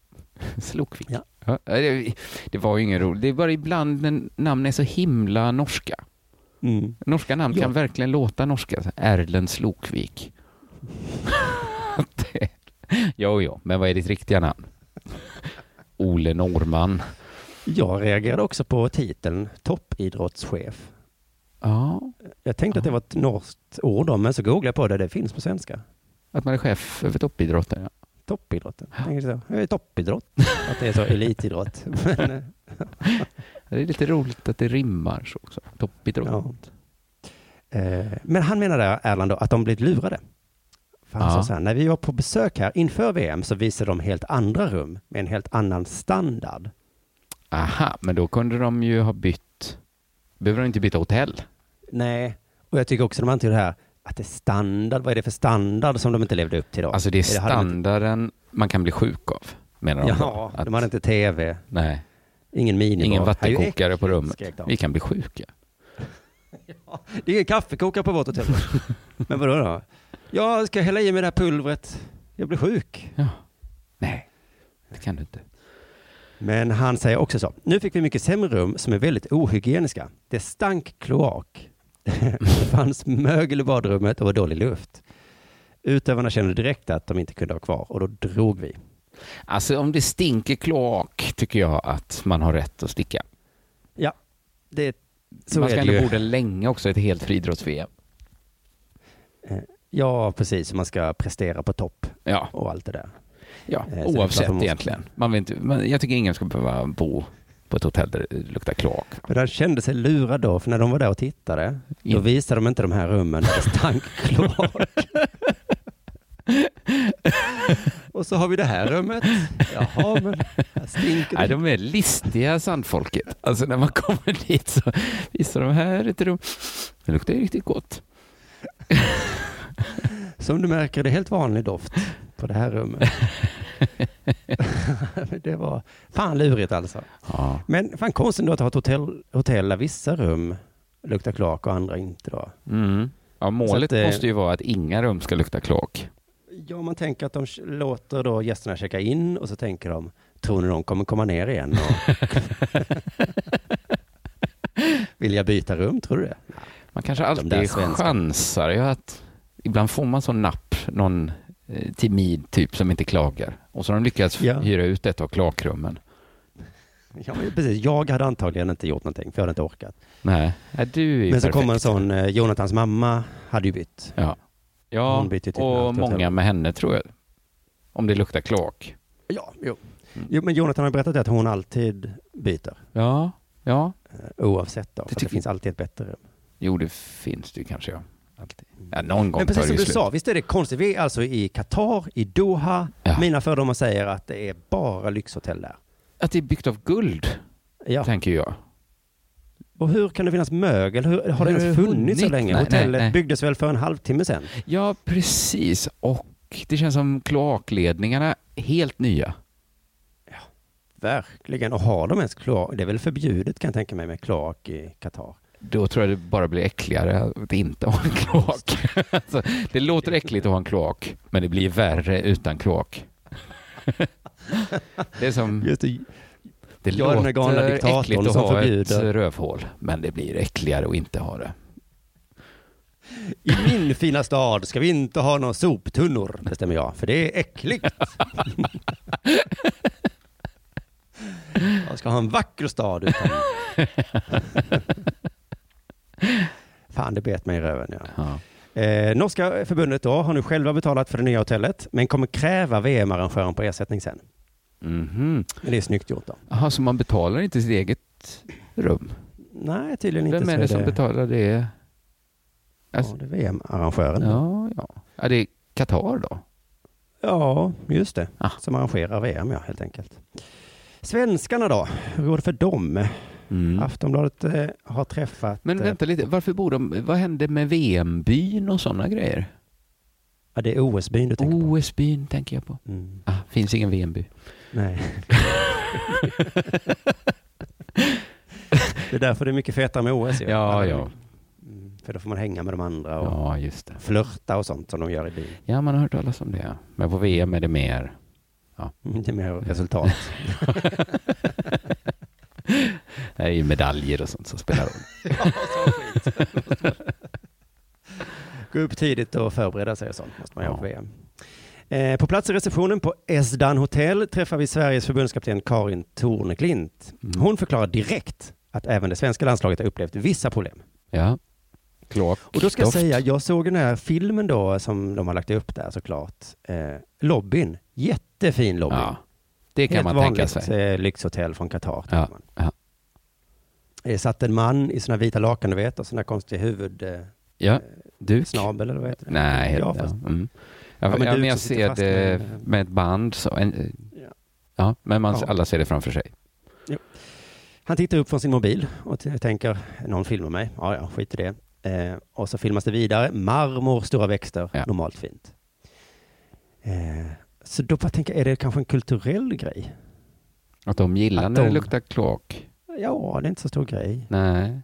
Slokvik. Ja. Ja. det, det var ju ingen roligt. Det är bara ibland när namn är så himla norska. Mm. Norska namn Ja. kan verkligen låta norska. Erlend Slokvik. det, jo, jo, men vad är ditt riktiga namn? Ole Norman. Jag reagerade också på titeln toppidrottschef. Ja, Jag tänkte att det var ett norskt ord, då, men så googlade jag på det. Det finns på svenska. att man är chef över toppidrotten. Ja. Toppidrotten. Tänkte så, jag är toppidrott. Att det är så elitidrott. Men, eh, Det är lite roligt att det rimmar så också. Toppidrott. eh, men han menade, Erland, då, att de blivit lurade. För han Ja. sa så här, när vi var på besök här inför VM så visade de helt andra rum med en helt annan standard. Aha, men då kunde de ju ha bytt. Behöver de inte byta hotell? Nej, och jag tycker också de antyder här att det är standard. Vad är det för standard som de inte levde upp till då? Alltså det är standarden man kan bli sjuk av, menar de. då. Ja, Att, de hade inte tv, nej, ingen minibar. ingen vattenkokare på rummet. Vi kan bli sjuka. Det är ingen kaffekokare på vårt hotell. Men vadå då? Jag ska hälla i mig det här pulvret. Jag blir sjuk. Ja. Nej, det kan du inte. Men han säger också så. Nu fick vi mycket sämre rum som är väldigt ohygieniska. Det stank kloak. Det fanns mögel i badrummet och var dålig luft. Utövarna kände direkt att de inte kunde vara kvar och då drog vi. Alltså om det stinker kloak tycker jag att man har rätt att sticka. Ja, det, så man ska ändå ju. borde länge också ett helt friidrotts-VM. Ja, precis. Man ska prestera på topp Ja, och allt det där. ja Eh, så oavsett man måste- egentligen. Man vill inte, jag tycker ingen ska behöva bo på ett hotell där det luktar kloak. Men han kände sig lurad då, för när de var där och tittade, då visade de inte de här rummen där det stank kloak. och så har vi det här rummet. Jaha, men här stinker Nej, det. de är listiga sandfolket. Alltså när man kommer dit så visar de här ett rum. Det luktar ju riktigt gott. Som du märker, det är helt vanlig doft på det här rummet. Det var fan lurigt alltså. Ja. Men fan konstigt då att ha ett hotell, hotell där vissa rum luktar kloak och andra inte då. Mm. Ja, målet att, eh, måste ju vara att inga rum ska lukta kloak. Ja, man tänker att de låter då gästerna checka in och så tänker de, tror ni de kommer komma ner igen? Och... Vill jag byta rum, tror du det? Man kanske alltid svenskarna. chansar ju att ibland får man sån napp, någon timid typ som inte klagar. Och så har de lyckats Ja. hyra ut ett av klakrummen. Ja, precis. Jag hade antagligen inte gjort någonting, för jag hade inte orkat. Nej, Nej du är Men så perfekt. kom en sån, eh, Jonathans mamma hade ju bytt. Ja, ja ett och många med henne tror jag. Om det luktar klak. Ja, jo. Mm. jo men Jonathan har berättat att hon alltid byter, Ja, ja. eh, oavsett då. Det det, finns alltid ett bättre rum. Jo, det finns det kanske. Ja. Alltid. Ja, någon gång Men precis som du slut. sa, visst är det konstigt? Vi är alltså i Qatar, i Doha. Ja. Mina fördomar säger att det är bara lyxhotell där. Att det är byggt av guld, Ja. tänker jag. Och hur kan det finnas mögel? Hur, har det Hur ens det funnits så länge? Nej, Hotellet nej, nej. byggdes väl för en halvtimme sedan? Ja, precis. Och det känns som kloakledningarna helt nya. Verkligen. Och har de ens kloak? Det är väl förbjudet kan jag tänka mig med kloak i Qatar. Då tror jag det bara blir äckligare att inte ha en kloak. alltså, det låter äckligt att ha en kloak, men det blir värre utan kloak. det är som... Just det. Det Jag låter äckligt att ha ett rövhål, men det blir äckligare att inte ha det. I min fina stad ska vi inte ha några soptunnor, bestämmer jag, för det är äckligt. jag ska ha en vacker stad utan... Fan, det bet mig i röven. Ja. Ja. Eh, norska förbundet då har nu själva betalat för det nya hotellet, men kommer kräva VM-arrangören på ersättning sen. Mhm. Men det är snyggt gjort då. Jaha, så man betalar inte sitt eget rum? Nej, tydligen inte. Vem är det som betalar det? Alltså, Ja, det är VM-arrangören. ja, ja. ja, det är Qatar då? Ja, just det. Ah. Som arrangerar VM, ja, helt enkelt. Svenskarna då? Hur går det för dem? Mm. Aftonbladet eh, har träffat... Men eh, vänta lite, varför bor de, vad hände med VM-byn och sådana grejer? Ja, det är OS-byn du tänker på. OS-byn tänker jag på. Mm. Ah, finns ingen VM-by. Nej. det är därför det är mycket fetare med OS. Ja, ja. Mm, för då får man hänga med de andra och Ja, just det. flörta och sånt som de gör i byn. Ja, man har hört talas om det. Men på VM är det mer. Mm, Det är mer resultat. Det är ju medaljer och sånt som spelar roll. Gå upp tidigt och förbereda sig och sånt måste man göra Ja. på VM. Eh, på plats i receptionen på Esdan Hotel träffar vi Sveriges förbundskapten Karin Torneklint. Mm. Hon förklarar direkt att även det svenska landslaget har upplevt vissa problem. Ja. Kloak. Och då ska jag säga, jag såg den här filmen då som de har lagt upp där såklart. Eh, lobbyn, jättefin lobby. Ja, det kan Helt man vanligt tänka sig. eh, lyxhotell från Qatar. Ja. Det satt en man i såna vita lakan, du vet, och såna konstiga huvud... Eh, Ja, du. snabel eller vad heter det? Nej, Ja, ja, fast- mm. ja, Ja, men ja, men jag ser det med- med ett band. Så en, Ja. ja, men man, alla ser det framför sig. Han tittar upp från sin mobil och tänker, någon filmar mig. Ja, ja, skit i det. Eh, och så filmas det vidare. Marmor, stora växter, normalt fint. Eh, så då bara tänker jag, är det kanske en kulturell grej? Att de gillar Att när det de- luktar kloak. Ja, det är inte så stor grej. Nej,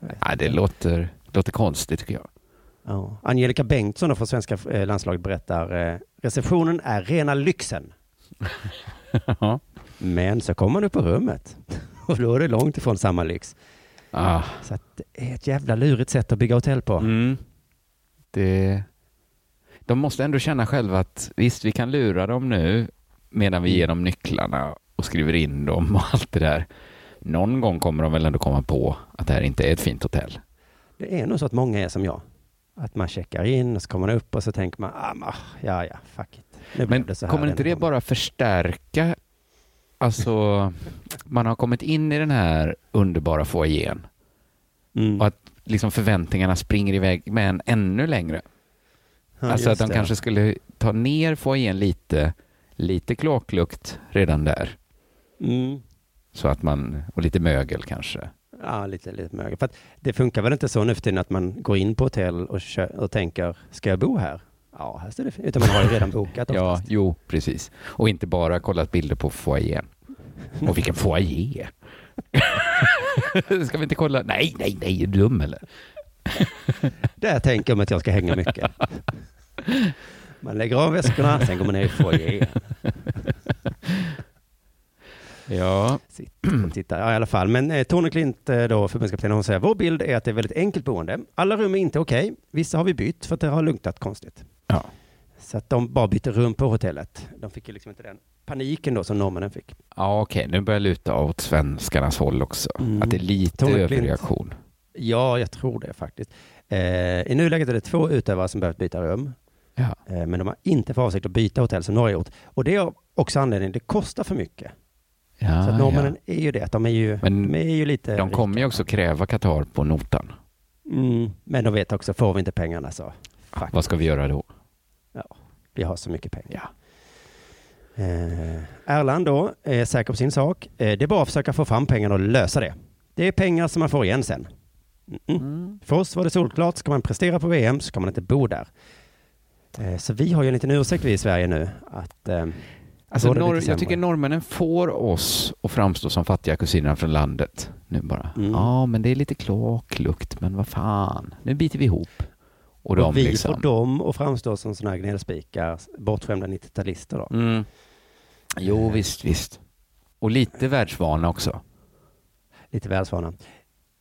Nej det låter, låter konstigt tycker jag. Ja. Angelica Bengtsson från svenska eh, landslaget berättar, eh, receptionen är rena lyxen. Ja. Men så kommer man upp på rummet och då är det långt ifrån samma lyx. ah, Så att det är ett jävla lurigt sätt att bygga hotell på. mm. det, de måste ändå känna själva att visst, vi kan lura dem nu, medan vi ger dem nycklarna och skriver in dem och allt det där. Någon gång kommer de väl ändå komma på att det här inte är ett fint hotell. Det är nog så att många är som jag. Att man checkar in och så kommer man upp och så tänker man, ah, ja, ja, fuck it. Men kommer inte det gång. bara förstärka, alltså man har kommit in i den här underbara foajén Mm. och att liksom förväntningarna springer iväg med en ännu längre. Ja, alltså att de det. kanske skulle ta ner foajén lite, lite kloaklukt redan där. Mm. Så att man, och lite mögel kanske. Ja, lite, lite mögel. För det funkar väl inte så nu för tiden att man går in på hotell och, kö- och tänker, ska jag bo här? Ja, här står det. Utan man har ju redan bokat Ja, oftast. jo, precis. Och inte bara kollat bilder på foajén. Och vilken foajé! Ska vi inte kolla? Nej, nej, nej, är du dum eller? Där tänker jag mig att jag ska hänga mycket. Man lägger av väskorna, sen går man ner i foajén. Ja, tittar. Ja, i alla fall. Men eh, Tone Klint, eh, då, förbundskaptenen, hon säger vår bild är att det är väldigt enkelt boende. Alla rum är inte okej. Vissa har vi bytt för att det har luktat konstigt. Ja. Så att de bara bytte rum på hotellet. De fick ju liksom inte den paniken då som norrmännen fick. ja okej, nu börjar luta åt svenskarnas håll också. Mm. Att det är lite Tone Klint. Ja, jag tror det faktiskt. Eh, I nuläget är det två utövare som behövt byta rum. Ja. Eh, men de har inte för avsikt att byta hotell som har gjort. Och det är också anledningen, det kostar för mycket. Ja, så att ja. norrmännen är ju det, de är ju, Men de är ju lite De kommer ju rika. också kräva Qatar på notan. Mm, men de vet också, får vi inte pengarna så fuck, Vad ska vi göra då? vi har så mycket pengar. Ja. Eh, Erland då är säker på sin sak. Eh, det är bara att försöka få fram pengarna och lösa det. Det är pengar som man får igen sen. Mm-mm. För oss var det solklart, ska man prestera på VM så ska man inte bo där. Eh, så vi har ju en liten ursäkt vi i Sverige nu att eh, Alltså, norr, jag tycker norrmännen får oss att framstå som fattiga kusiner från landet nu bara. Mm. Ja, men det är lite kloaklukt, men vad fan, nu biter vi ihop. Och de och vi liksom... får dem att framstå som sådana här gnällspikar, bortskämda 90-talister då. Mm. Jo, visst, visst. Och lite världsvana också. Lite välsvana.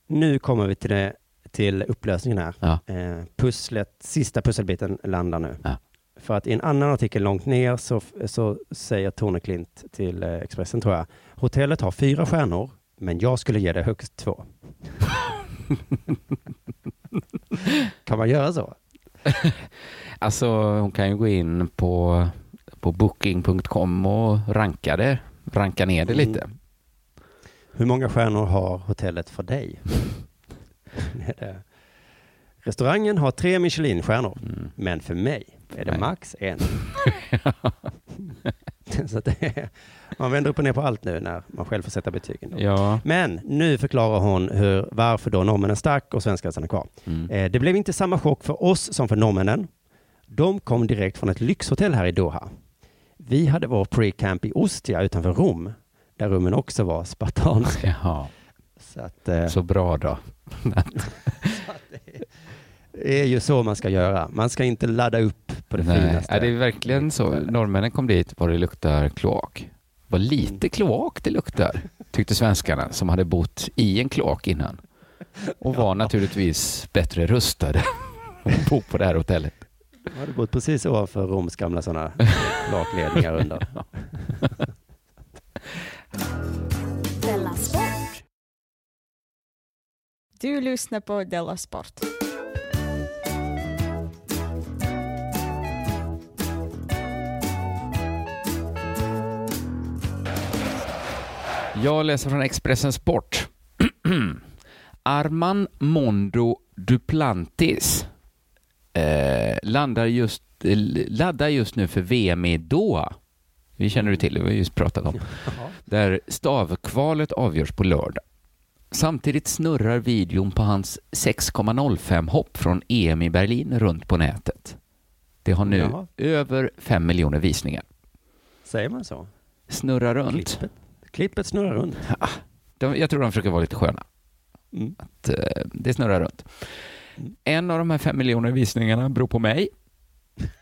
Nu kommer vi till, det, till upplösningen här. Ja. Eh, pusslet, sista pusselbiten landar nu. Ja. För att i en annan artikel långt ner så, så säger Tone Klint till eh, Expressen tror jag, hotellet har fyra stjärnor, men jag skulle ge det högst två. kan man göra så? Alltså, hon kan ju gå in på, på booking.com och ranka det. Ranka ner det Mm. Hur många stjärnor har hotellet för dig? Restaurangen har tre Michelinstjärnor, Mm. men för mig är det Nej. max en. Så det är, man vänder upp och ner på allt nu när man själv får sätta betygen. Ja. Men nu förklarar hon hur, varför då norrmännen stack och svenskarna stannar kvar. Mm. Eh, det blev inte samma chock för oss som för norrmännen. De kom direkt från ett lyxhotell här i Doha. Vi hade vår pre-camp i Ostia utanför Rom, där rummen också var spartanska. Jaha, Så att, eh, så bra då. det är ju så man ska göra. Man ska inte ladda upp på det Nej, finaste. är det verkligen så. Norrmännen kom dit var det luktar kloak. Vad lite kloak det luktar, tyckte svenskarna som hade bott i en kloak innan. Och var naturligtvis bättre rustade att bo på det här hotellet. Jag hade bott precis ovanför Roms gamla sådana lakledningar under. Della Sport. Du lyssnar på Della Sport. Jag läser från Expressen Sport. Arman Mondo Duplantis eh, landar just, eh, laddar just nu för VM i Doha. Vi känner du till, det har vi just pratat om. Där stavkvalet avgörs på lördag. Samtidigt snurrar videon på hans 6,05 hopp från EM i Berlin runt på nätet. Det har nu Jaha. över 5 miljoner visningar. Säger man så? Snurrar runt. Klippet, klippet snurrar runt. De, jag tror de försöker vara lite sköna. Mm. Att, eh, det snurrar runt. Mm. En av de här fem miljoner visningarna beror på mig.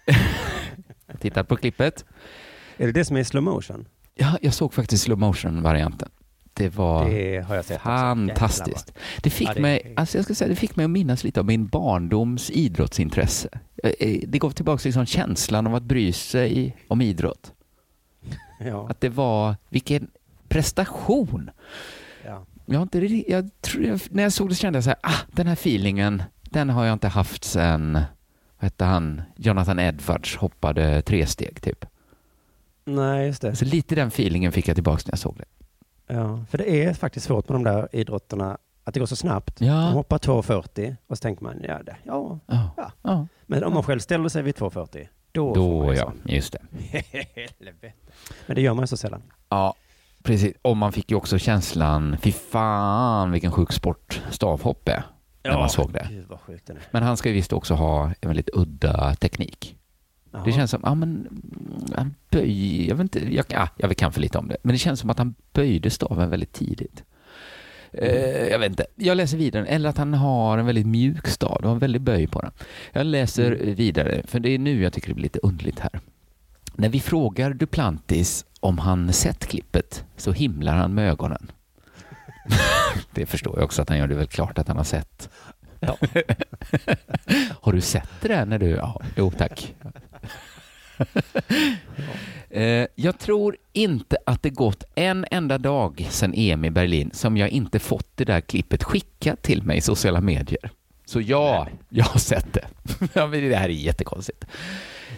jag tittat på klippet. Är det det som är slow motion? Ja, jag såg faktiskt slow motion-varianten. Det var Det fantastiskt. Det fick, Ja, det är- mig, alltså jag ska säga, det fick mig att minnas lite av min barndoms idrottsintresse. Eh, eh, Det gav tillbaka liksom känslan av att bry sig om idrott. Ja. Att det var, vilken prestation. ja. Jag inte, jag jag, när jag såg det kände jag så här, ah, den här feelingen, den har jag inte haft sen, vad hette han, Jonathan Edwards hoppade tre steg typ. Nej, just det. Så lite den feelingen fick jag tillbaka när jag såg det. Ja. För det är faktiskt svårt med de där idrotterna, att det går så snabbt. Ja. De hoppar 2,40 och så tänker man, ja, det, ja. Ja. Ja. ja. Men om man själv ställer sig vid 2,40, då, får man Då ja, sån. just det. Men det gör man ju så sällan. Ja, precis. Och man fick ju också känslan, fy fan vilken sjuk sport stavhopp är, när man såg det. Gud. Men han ska ju visst också ha en väldigt udda teknik. Jaha. Det känns som, ja men, mm, han böj, jag vet inte, jag, ja, jag kan för lite om det, men det känns som att han böjde staven väldigt tidigt. Eh, jag vet inte, jag läser vidare, eller att han har en väldigt mjuk stav, det var en väldigt böj på den. Jag läser vidare, för det är nu jag tycker det blir lite underligt här. När vi frågar Duplantis om han sett klippet så himlar han med ögonen. det förstår jag också att han gör, det väl klart att han har sett. Ja. har du sett det där när du... Ja, jo tack. Eh, Jag tror inte att det gått en enda dag sedan EM i Berlin som jag inte fått det där klippet skickat till mig i sociala medier. Så ja, jag har sett det. Det här är jättekonstigt.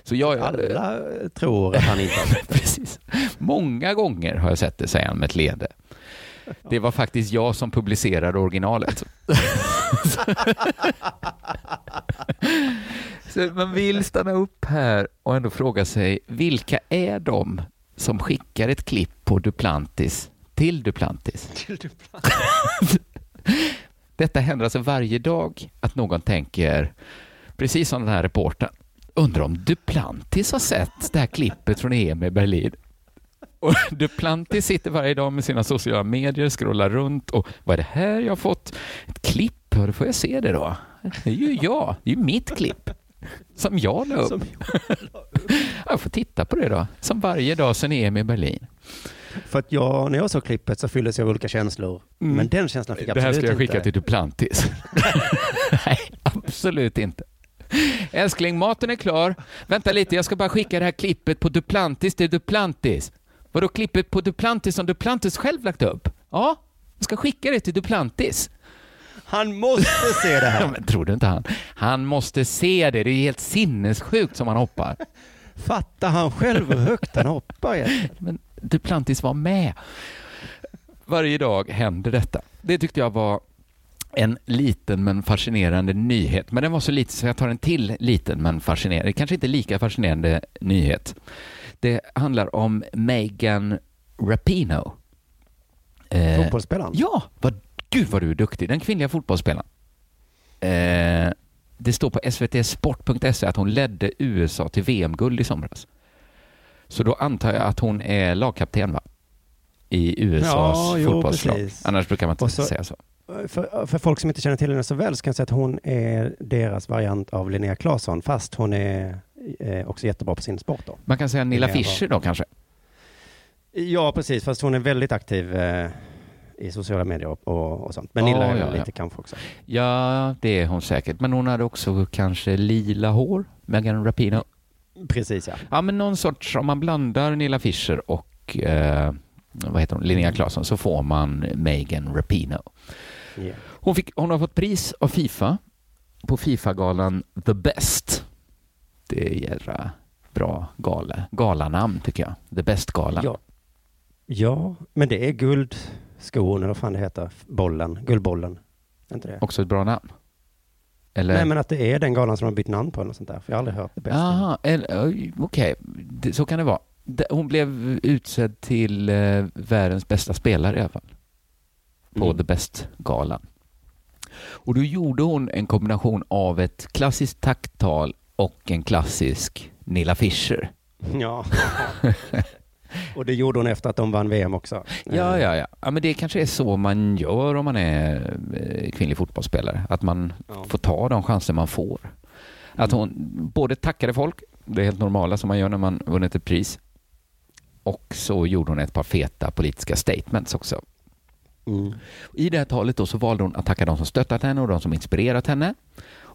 Så jag, Alla tror att han inte har sett det. Precis. Många gånger har jag sett det, säger han med ett leende. Det var faktiskt jag som publicerade originalet. Så man vill stanna upp här och ändå fråga sig, vilka är de som skickar ett klipp på Duplantis till Duplantis? Detta händer alltså varje dag att någon tänker, precis som den här reportern, undrar om Duplantis har sett det här klippet från EM i Berlin. Och Duplantis sitter varje dag med sina sociala medier, scrollar runt och vad är det här jag har fått? Ett klipp, då får jag se det då. Det är ju jag, det är ju mitt klipp. Som jag la upp. Som Jag får titta på det då. Som varje dag sedan EM i Berlin. För att jag, när jag såg klippet så fylldes jag av olika känslor. Mm. Men den känslan fick jag Det här absolut ska jag skicka inte. till Duplantis. Nej, absolut inte. Älskling, maten är klar. Vänta lite, jag ska bara skicka det här klippet på Duplantis till Duplantis. Vadå klippet på Duplantis som Duplantis själv lagt upp? Ja, jag ska skicka det till Duplantis. Han måste se det här. men tror du inte han? Han måste se det, det är helt sinnessjukt som han hoppar. Fattar han själv hur högt han hoppar? egentligen? Men Duplantis var med. Varje dag händer detta. Det tyckte jag var en liten men fascinerande nyhet. Men den var så liten så jag tar en till liten men fascinerande, kanske inte lika fascinerande nyhet. Det handlar om Megan Rapinoe. Eh, Fotbollsspelaren? Ja, vad, gud vad du är duktig. Den kvinnliga fotbollsspelaren. Eh, det står på svtsport.se att hon ledde USA till VM-guld i somras. Så då antar jag att hon är lagkapten va? I USAs Ja, fotbollslag. Annars brukar man inte så- säga så. För, för folk som inte känner till henne så väl så kan jag säga att hon är deras variant av Linnea Claesson, fast hon är eh, också jättebra på sin sport. Då. Man kan säga Nilla är Fischer då kanske? Ja, precis, fast hon är väldigt aktiv eh, i sociala medier och, och, och sånt. Men Nilla är ja, väl ja. lite kanske också. Ja, det är hon säkert. Men hon hade också kanske lila hår, Megan Rapinoe. Precis, ja. Ja, men någon sorts, om man blandar Nilla Fischer och eh, vad heter hon, Linnea Claesson så får man Megan Rapinoe. Ja. Hon, fick, hon har fått pris av Fifa på Fifa-galan The Best. Det är jädra bra gala, galanamn tycker jag. The Best-galan. Ja. ja, men det är guldskon, eller vad fan det heter, bollen, guldbollen. Inte det? Också ett bra namn. Eller? Nej, men att det är den galan som de har bytt namn på eller något sånt där. För jag har aldrig hört det bästa. Aha, okej, Det- så kan det vara. Hon blev utsedd till eh, världens bästa spelare i alla fall. På Mm. The Best-galan. Och då gjorde hon en kombination av ett klassiskt tacktal och en klassisk Nilla Fischer. Ja. och det gjorde hon efter att de vann VM också. Ja, Eh, ja, ja. ja men det kanske är så man gör om man är eh, kvinnlig fotbollsspelare. Att man Ja. får ta de chanser man får. Att hon både tackade folk, det är helt normala som man gör när man vunnit ett pris. Och så gjorde hon ett par feta politiska statements också. Mm. I det här talet då så valde hon att tacka de som stöttat henne och de som inspirerat henne.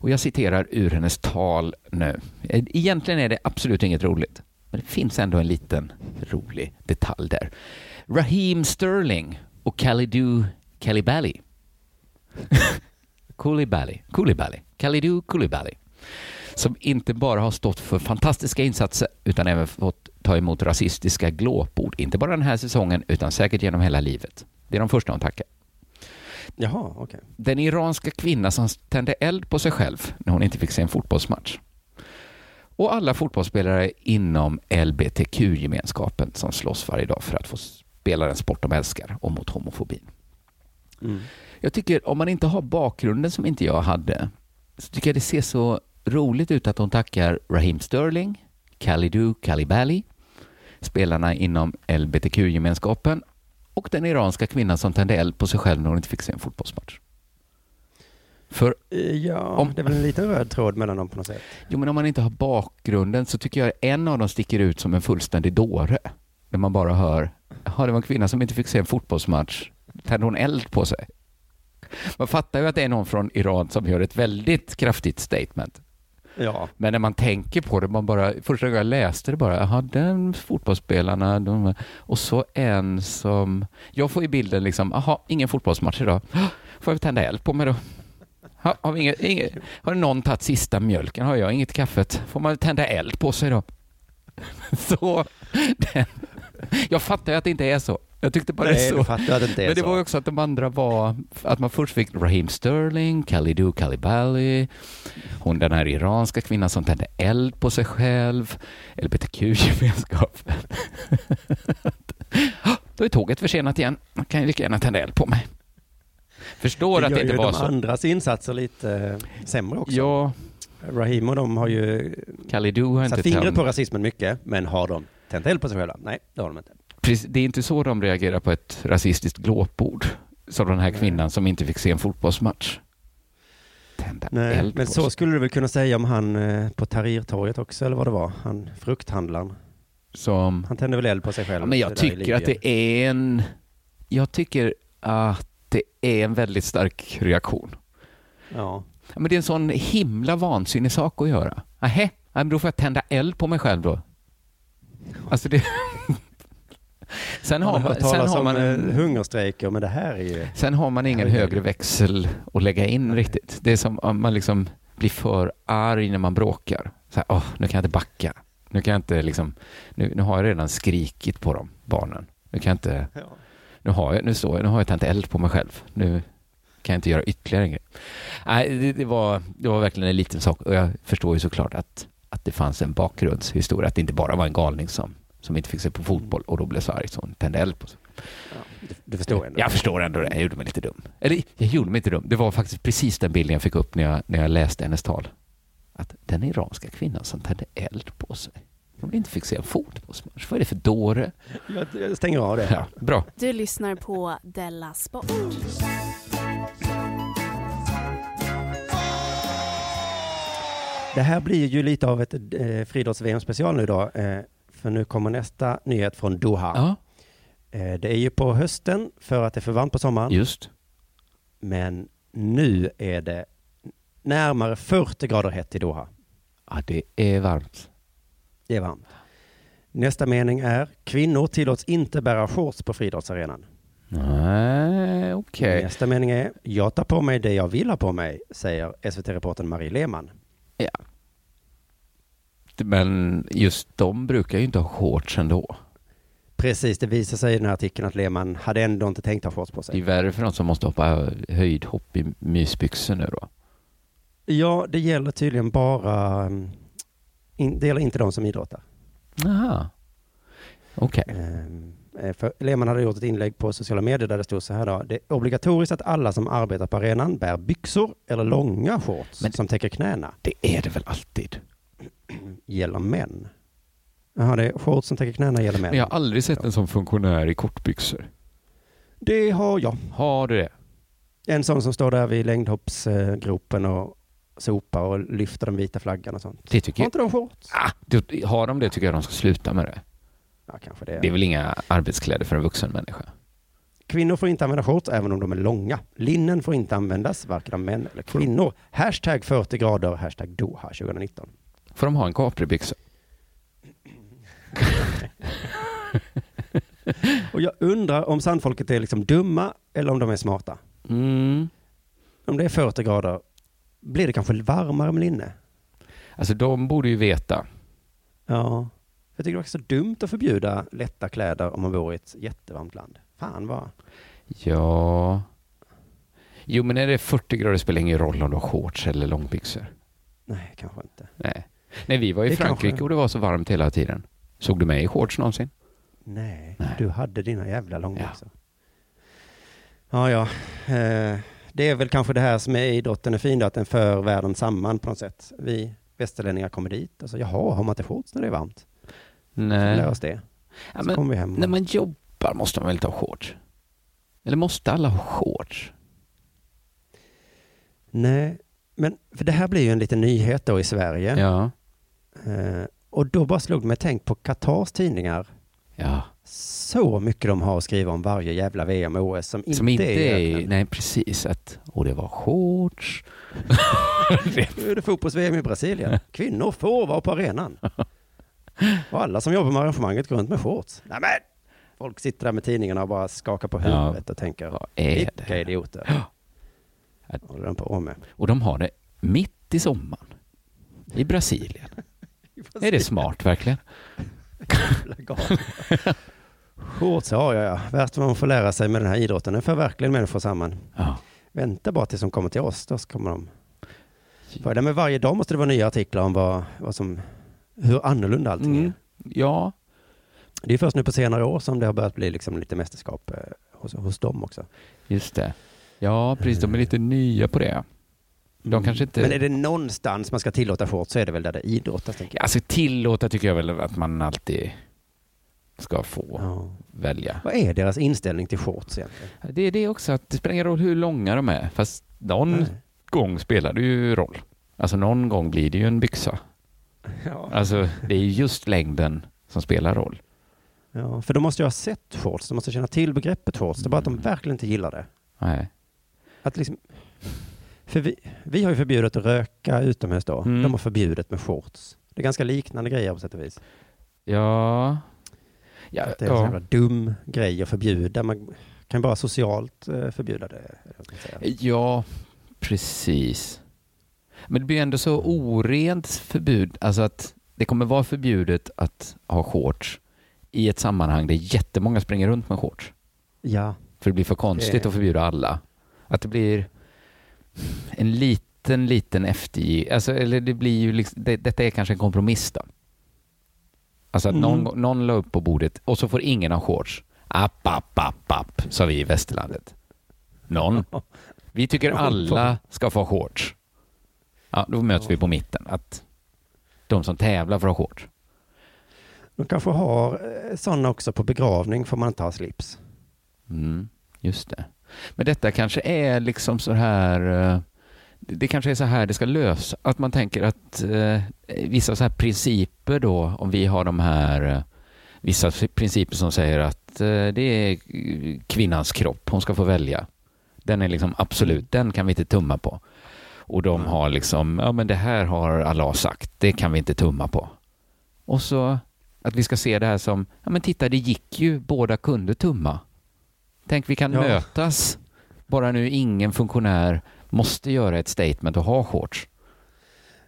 Och jag citerar ur hennes tal nu. Eh, egentligen är det absolut inget roligt. Men det finns ändå en liten rolig detalj där. Raheem Sterling och Kalidou Kalibali. Koulibaly, Koulibaly, Kalidou Koulibaly. Som inte bara har stått för fantastiska insatser utan även fått ta emot rasistiska glåpord. Inte bara den här säsongen utan säkert genom hela livet. Det är de första hon tackar. Jaha, okej. Den iranska kvinna som tände eld på sig själv när hon inte fick se en fotbollsmatch. Och alla fotbollsspelare inom LBTQ-gemenskapen som slåss varje dag för att få spela den sport de älskar och mot homofobin. Mm. Jag tycker om man inte har bakgrunden som inte jag hade så tycker jag det ser så roligt ut att de tackar Raheem Sterling, Kalidou Koulibaly, spelarna inom LBTQ-gemenskapen och den iranska kvinnan som tände eld på sig själv när hon inte fick se en fotbollsmatch. För Eh, Ja, Om- det är väl en liten röd tråd mellan dem på något sätt. Jo, men om man inte har bakgrunden så tycker jag en av dem sticker ut som en fullständig dåre. När man bara hör, jaha, det var en kvinna som inte fick se en fotbollsmatch. Tände hon eld på sig? Man fattar ju att det är någon från Iran som gör ett väldigt kraftigt statement. Ja, Men när man tänker på det, man bara, första gången jag läste det bara, jaha, den fotbollsspelarna, de, och så en som, jag får i bilden liksom, jaha, ingen fotbollsmatch idag, får jag tända eld på mig då? Ha, har, inget, inget, har någon tagit sista mjölken? Har jag inget kaffet? Får man tända eld på sig då? Så, den, jag fattar ju att det inte är så. Jag tyckte bara det nej, är du så. att det inte är Men det så. var ju också att de andra var, att man först fick Raheem Sterling, Kalidou Koulibaly, hon den här iranska kvinnan som tände eld på sig själv, LBTQ-gemenskapen. Då är tåget försenat igen, man kan ju lika gärna tända eld på mig. Förstår det att gör det inte ju var de så. andras insatser lite eh, sämre också. Ja, Rahim och de har ju Kalidou har satt fingret på rasismen mycket, men har de tänt eld på sig själva? Nej, det har de inte. Precis, Det är inte så de reagerar på ett rasistiskt glåpord. Som den här Nej. kvinnan som inte fick se en fotbollsmatch. Tända Nej, eld men på så sig. skulle du väl kunna säga om han eh, på Tahrirtorget också, eller vad det var? Han frukthandlaren. Som Han tände väl eld på sig själv? Ja, men jag tycker att det är en... Jag tycker att det är en väldigt stark reaktion. Ja. Men det är en sån himla vansinnig sak att göra. Nähä, då får jag tända eld på mig själv då. Alltså det... sen, har Man sen, talas har man, eh, hungerstrejker, men det här är ju... sen har man ingen högre växel att lägga in riktigt. Det är som om man liksom blir för arg när man bråkar. Så här, åh, nu kan jag inte backa. Nu kan jag inte liksom... Nu, nu har jag redan skrikit på dem, barnen. Nu kan jag inte... Ja. nu har jag, nu står jag, nu har jag tänt eld på mig själv. Nu kan jag inte göra ytterligare en grej. Nej, det, det, var, det var verkligen en liten sak och jag förstår ju såklart att, att det fanns en bakgrundshistoria, att det inte bara var en galning som, som inte fick se på fotboll och då blev så arg så hon tände eld på sig. Du, du förstår ändå. Jag förstår ändå det, jag gjorde mig lite dum. Eller jag gjorde mig inte dum, det var faktiskt precis den bilden jag fick upp när jag, när jag läste hennes tal. Att den iranska kvinnan som tände eld på sig, hon inte fick se en fotbollsmatch, vad är det för dåre? Jag, jag stänger av det. Ja, bra. Du lyssnar på Della Sport. Det här blir ju lite av ett eh, friidrotts-VM special nu då. Eh, för nu kommer nästa nyhet från Doha. Ja, Eh, det är ju på hösten för att det är för varmt på sommaren. just. Men nu är det närmare 40 grader hett i Doha. Ja, det är varmt. Det är varmt. Nästa mening är kvinnor tillåts inte bära shorts på friidrottsarenan. Nej, okej. Nästa mening är jag tar på mig det jag vill ha på mig, säger SVT-reportern Marie Lehmann. Men just de brukar ju inte ha shorts ändå. Precis, det visar sig i den här artikeln att Lehmann hade ändå inte tänkt ha shorts på Det är sig. värre för de som måste hoppa höjdhopp i mysbyxor nu då. Ja, det gäller tydligen bara, mm, det gäller inte de som idrottar. Jaha. Okej. Ehm, eh, För Lehmann hade gjort ett inlägg på sociala medier där det stod så här då. Det är obligatoriskt att alla som arbetar på arenan bär byxor eller långa shorts Men- som täcker knäna. Det är det väl alltid? Gäller män. Jaha, det är shorts som täcker knäna gäller män. Men jag har aldrig sett en sån funktionär i kortbyxor. Det har jag. Har du det? En sån som står där vid längdhoppsgropen och sopar och lyfter den vita flaggan och sånt. Det tycker Har jag. inte de shorts? Ah, har de det tycker jag de ska sluta med det. Ja, kanske det. Det är väl inga arbetskläder för en vuxen människa? Kvinnor får inte använda shorts även om de är långa. Linnen får inte användas varken av män eller kvinnor. Hashtag 40 grader, hashtag Doha 2019. Får de ha en Capri-byxa? Och jag undrar om sandfolket är liksom dumma eller om de är smarta. Mm. Om det är 40 grader, blir det kanske varmare med linne? Alltså de borde ju veta. Ja. Jag tycker det är så dumt att förbjuda lätta kläder om man bor i ett jättevarmt land. Fan vad... Ja. Jo, men är det 40 grader spelar ingen roll om du har shorts eller långbyxor. Nej, kanske inte. Nej. Nej, vi var i Det Frankrike kanske- och det var så varmt hela tiden. Såg du mig i shorts någonsin? Nej, Nej. du hade dina jävla långbyxor. Ja, ja. Eh, det är väl kanske det här som är idrotten är fin, då, att den för världen samman på något sätt. Vi västerlänningar kommer dit och så, jaha, har man inte shorts när det är varmt? Nej. Oss det. Ja, men vi hem. när man jobbar måste man väl inte ha shorts? Eller måste alla ha shorts? Nej, men för det här blir ju en liten nyhet då i Sverige. Ja. Eh, och då bara slog det mig, tänk på Qatars tidningar. Ja. Så mycket de har att skriva om varje jävla VM och OS som inte, Som inte är... är... Nej, precis. Att, och det var shorts. Nu är det fotbolls-VM i Brasilien. Kvinnor får vara på arenan. Och alla som jobbar med arrangemanget går runt med shorts. Nej men! Folk sitter där med tidningarna och bara skakar på Ja. huvudet och tänker, Vad är vilka det? idioter. Ja. Vad håller de på med? Och de har det mitt i sommaren. I Brasilien. Är det smart verkligen? Shorts har jag ja. Värst vad man får lära sig med den här idrotten. Den för verkligen människor samman. Ja. Vänta bara tills de kommer till oss, då kommer de. För det med varje dag måste det vara nya artiklar om vad, vad som, hur annorlunda allting är. Mm. Ja, Det är först nu på senare år som det har börjat bli liksom lite mästerskap eh, hos, hos dem också. just det. Ja, precis. De är lite nya på det. De kanske inte... Men är det någonstans man ska tillåta shorts så är det väl där det idrottas, tänker jag. Alltså tillåta tycker jag väl att man alltid ska få Ja. välja. Vad är deras inställning till shorts egentligen? Det är det också att det spelar ingen roll hur långa de är. Fast någon Nej. gång spelar det ju roll. Alltså någon gång blir det ju en byxa. Ja. Alltså det är ju just längden som spelar roll. ja, för de måste ju ha sett shorts, de måste känna till begreppet shorts. Det är bara att de Mm. verkligen inte gillar det. Nej. Att liksom, för vi, vi har ju förbjudit att röka utomhus då. Mm. De har förbjudit med shorts. Det är ganska liknande grejer på sätt och vis. Ja. Ja, Att det är en ja. jävla dum grej att förbjuda. Man kan bara socialt eh, förbjuda det. ja, precis. Men det blir ändå så orent förbud. Alltså att det kommer vara förbjudet att ha shorts i ett sammanhang där jättemånga springer runt med shorts. Ja, För det blir för konstigt Det- att förbjuda alla. Att det blir en liten, liten eftergiv... Alltså, eller det blir ju liksom, det, detta är kanske en kompromiss då. Alltså att någon, Mm. någon la upp på bordet och så får ingen ha shorts. App, app, app, app, sa vi i västerlandet. Någon. Vi tycker Någon alla ska få shorts. Ja, då möts vi på mitten. Att de som tävlar får ha shorts. de kanske har eh, sådana också på begravning får man inte ha slips. Mm, just det. Men detta kanske är liksom så här... eh, Det det kanske är så här det ska lösa. Att man tänker att eh, vissa så här principer då, om vi har de här eh, vissa principer som säger att eh, det är kvinnans kropp, hon ska få välja. Den är liksom absolut, den kan vi inte tumma på. Och de har liksom, ja men det här har Allah sagt, det kan vi inte tumma på. Och så att vi ska se det här som, ja men titta det gick ju, båda kunde tumma. Tänk vi kan Ja. mötas, bara nu ingen funktionär måste göra ett statement och ha shorts.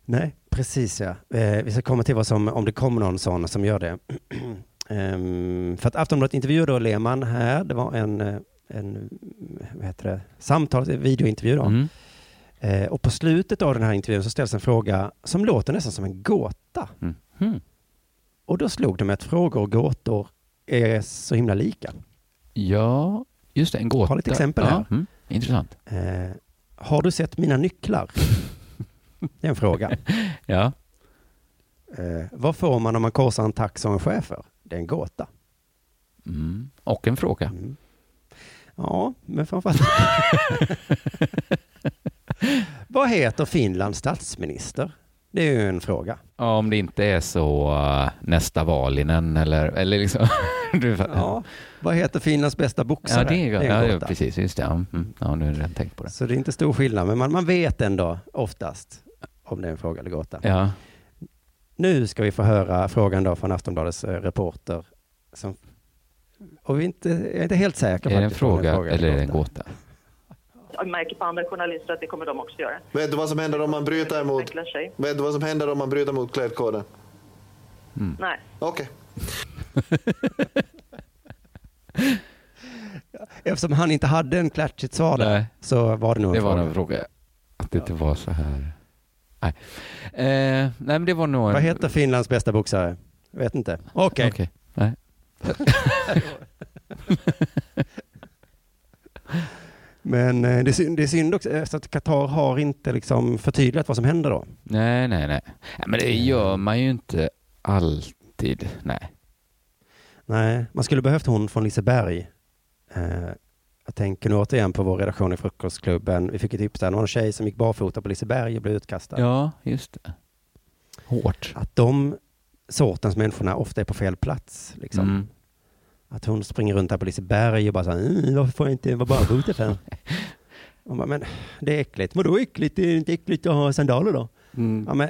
Nej, precis ja. Eh, vi ska komma till vad som, om det kommer någon sån som gör det. Ehm, för att Aftonbladet intervjuade Lehmann här. Det var en, eh, en vad heter det, samtal, videointervju då. Mm. Eh, och på slutet av den här intervjun så ställs en fråga som låter nästan som en gåta. Mm. Mm. Och då slog det mig att frågor och gåtor är så himla lika. Ja, just det, en gåta. Har lite exempel ja, här. Mm. Intressant. Eh, har du sett mina nycklar? Det är en fråga. Ja. Eh, vad får man om man korsar en tax och en schäfer? Det är en gåta. Mm. Och en fråga. Mm. Ja, men framförallt. Vad heter Finlands statsminister? Det är ju en fråga. Ja, om det inte är så uh, nästa Valinen eller, eller liksom... du, ja, vad heter Finlands bästa boxare? ja, det är, en ja, ja, precis. Just det. Mm. ja nu har jag tänkt på det. Så det är inte stor skillnad, men man, man vet ändå oftast om det är en fråga eller gåta. Ja. Nu ska vi få höra frågan då från Aftonbladets eh, reporter. Som, och vi är inte, jag är inte helt säker på Är det en fråga eller är det en gåta? Jag märker på andra journalister att det kommer de också göra. Vet du vad som händer om man bryter mot, vet du vad som händer om man bryter mot klädkoden? Nej. Okej. Eftersom han inte hade en klatschigt svar där, Nej. så var det nog en Det var fråga. en fråga. Att det inte var så här. Nej. Eh, nej, men det var nog en... Vad heter Finlands bästa boxare? Vet inte. Okej. Okej. Nej. Men eh, det är, synd, det är synd också eh, att Qatar har inte liksom förtydligat vad som händer då. nej, nej, nej. Men det gör man ju inte alltid. Nej. Nej, man skulle behövt hon från Liseberg. Eh, jag tänker nu återigen på vår redaktion i Frukostklubben. Vi fick ett tips där. Det var en tjej som gick barfota på Liseberg och blev utkastad. Ja, just det. Hårt. Att de sortens människorna ofta är på fel plats. Liksom. Mm. Att hon springer runt här på Liseberg och bara så här, "Mm, varför får jag inte vara barfota för? Och bara, men det är äckligt. Vadå äckligt? Det är inte äckligt att ha sandaler då? Mm. Ja, men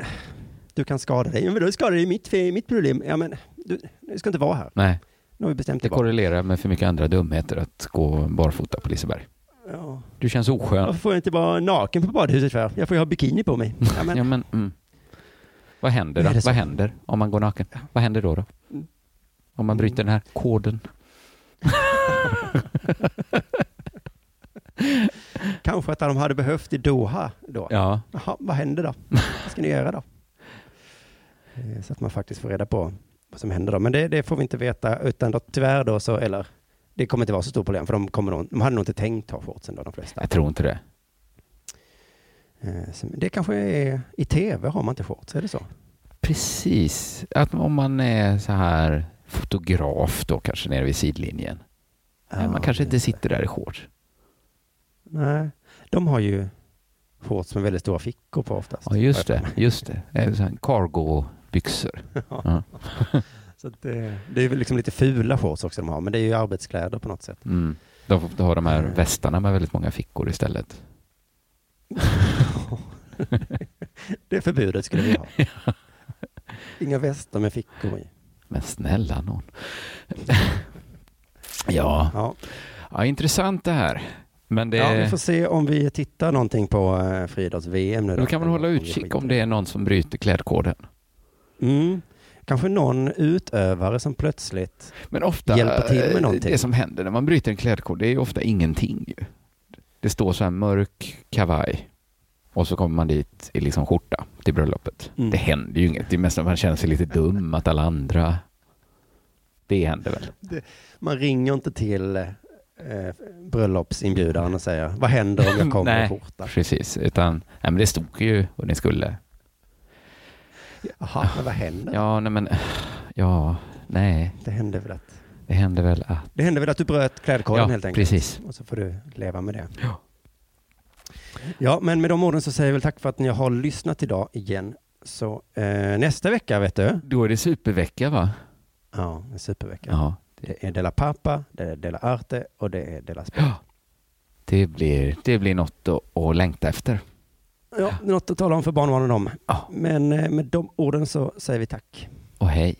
du kan skada dig. Men då skadar dig mitt, mitt problem. Ja, men du, du ska inte vara här. Nej, Nu har vi bestämt det det korrelerar med för mycket andra dumheter att gå barfota på Liseberg. Ja. Du känns oskön. Varför får jag inte vara naken på badhuset för? Jag får ju ha bikini på mig. Ja, men, Ja, men, mm. Vad händer då? Vad händer om man går naken? Vad händer då? då? Om man bryter den här koden? Kanske att de hade behövt i Doha då. Ja, Jaha, vad händer då? Vad ska ni göra då? Eh, Så att man faktiskt får reda på vad som händer då. Men det, det får vi inte veta, utan då, tyvärr då så, eller det kommer inte vara så stort problem, för de, kommer nog, de hade nog inte tänkt ha shortsen då, de flesta. jag tror inte det. Eh, Det kanske är, i tv har man inte shorts, är det så? Precis. Att om man är så här fotograf då kanske nere vid sidlinjen. Nej, man kanske inte sitter där i shorts. Nej, de har ju shorts med väldigt stora fickor på oftast. Ja, just det. Just det. Cargo-byxor. Ja. Så det, det är väl liksom lite fula shorts också de har, men det är ju arbetskläder på något sätt. Mm. De, de har de här västarna med väldigt många fickor istället. Det förbudet skulle vi ha. Inga västar med fickor i. Men snälla någon. ja. Ja. ja, intressant det här. Men det, ja, vi får se om vi tittar någonting på uh, friidrotts-VM nu. då kan man hålla utkik om det är någon som bryter klädkoden. Mm. Kanske någon utövare som plötsligt... Men ofta, Hjälpa till med eh, någonting. det som händer när man bryter en klädkod, det är ju ofta ingenting. Ju. Det står så här mörk kavaj och så kommer man dit i liksom skjorta till bröllopet. Mm. Det händer ju inget. Det är mest att man känner sig lite dum, att alla andra... Det händer väl? Man ringer inte till eh, bröllopsinbjudaren och säger vad händer om jag kommer i Nej. skjorta? Precis, utan nej, men det stod ju och ni skulle. Jaha, men vad händer? Ja, nej men, ja, nej, Det hände väl att... det händer väl att... Det hände väl att du bröt klädkoden Ja, helt enkelt. precis. Och så får du leva med det. Ja. Ja, men med de orden så säger jag väl tack för att ni har lyssnat idag igen. Så eh, nästa vecka, vet du? Då är det supervecka va? Ja, en supervecka. Ja. Det är Dela Pappa, det är Dela Arte och det är Dela Sport. ja. Det blir, det blir något att, att längta efter. Ja, något att tala om för barnbarnen om. Ja. Men eh, med de orden så säger vi tack. Och hej.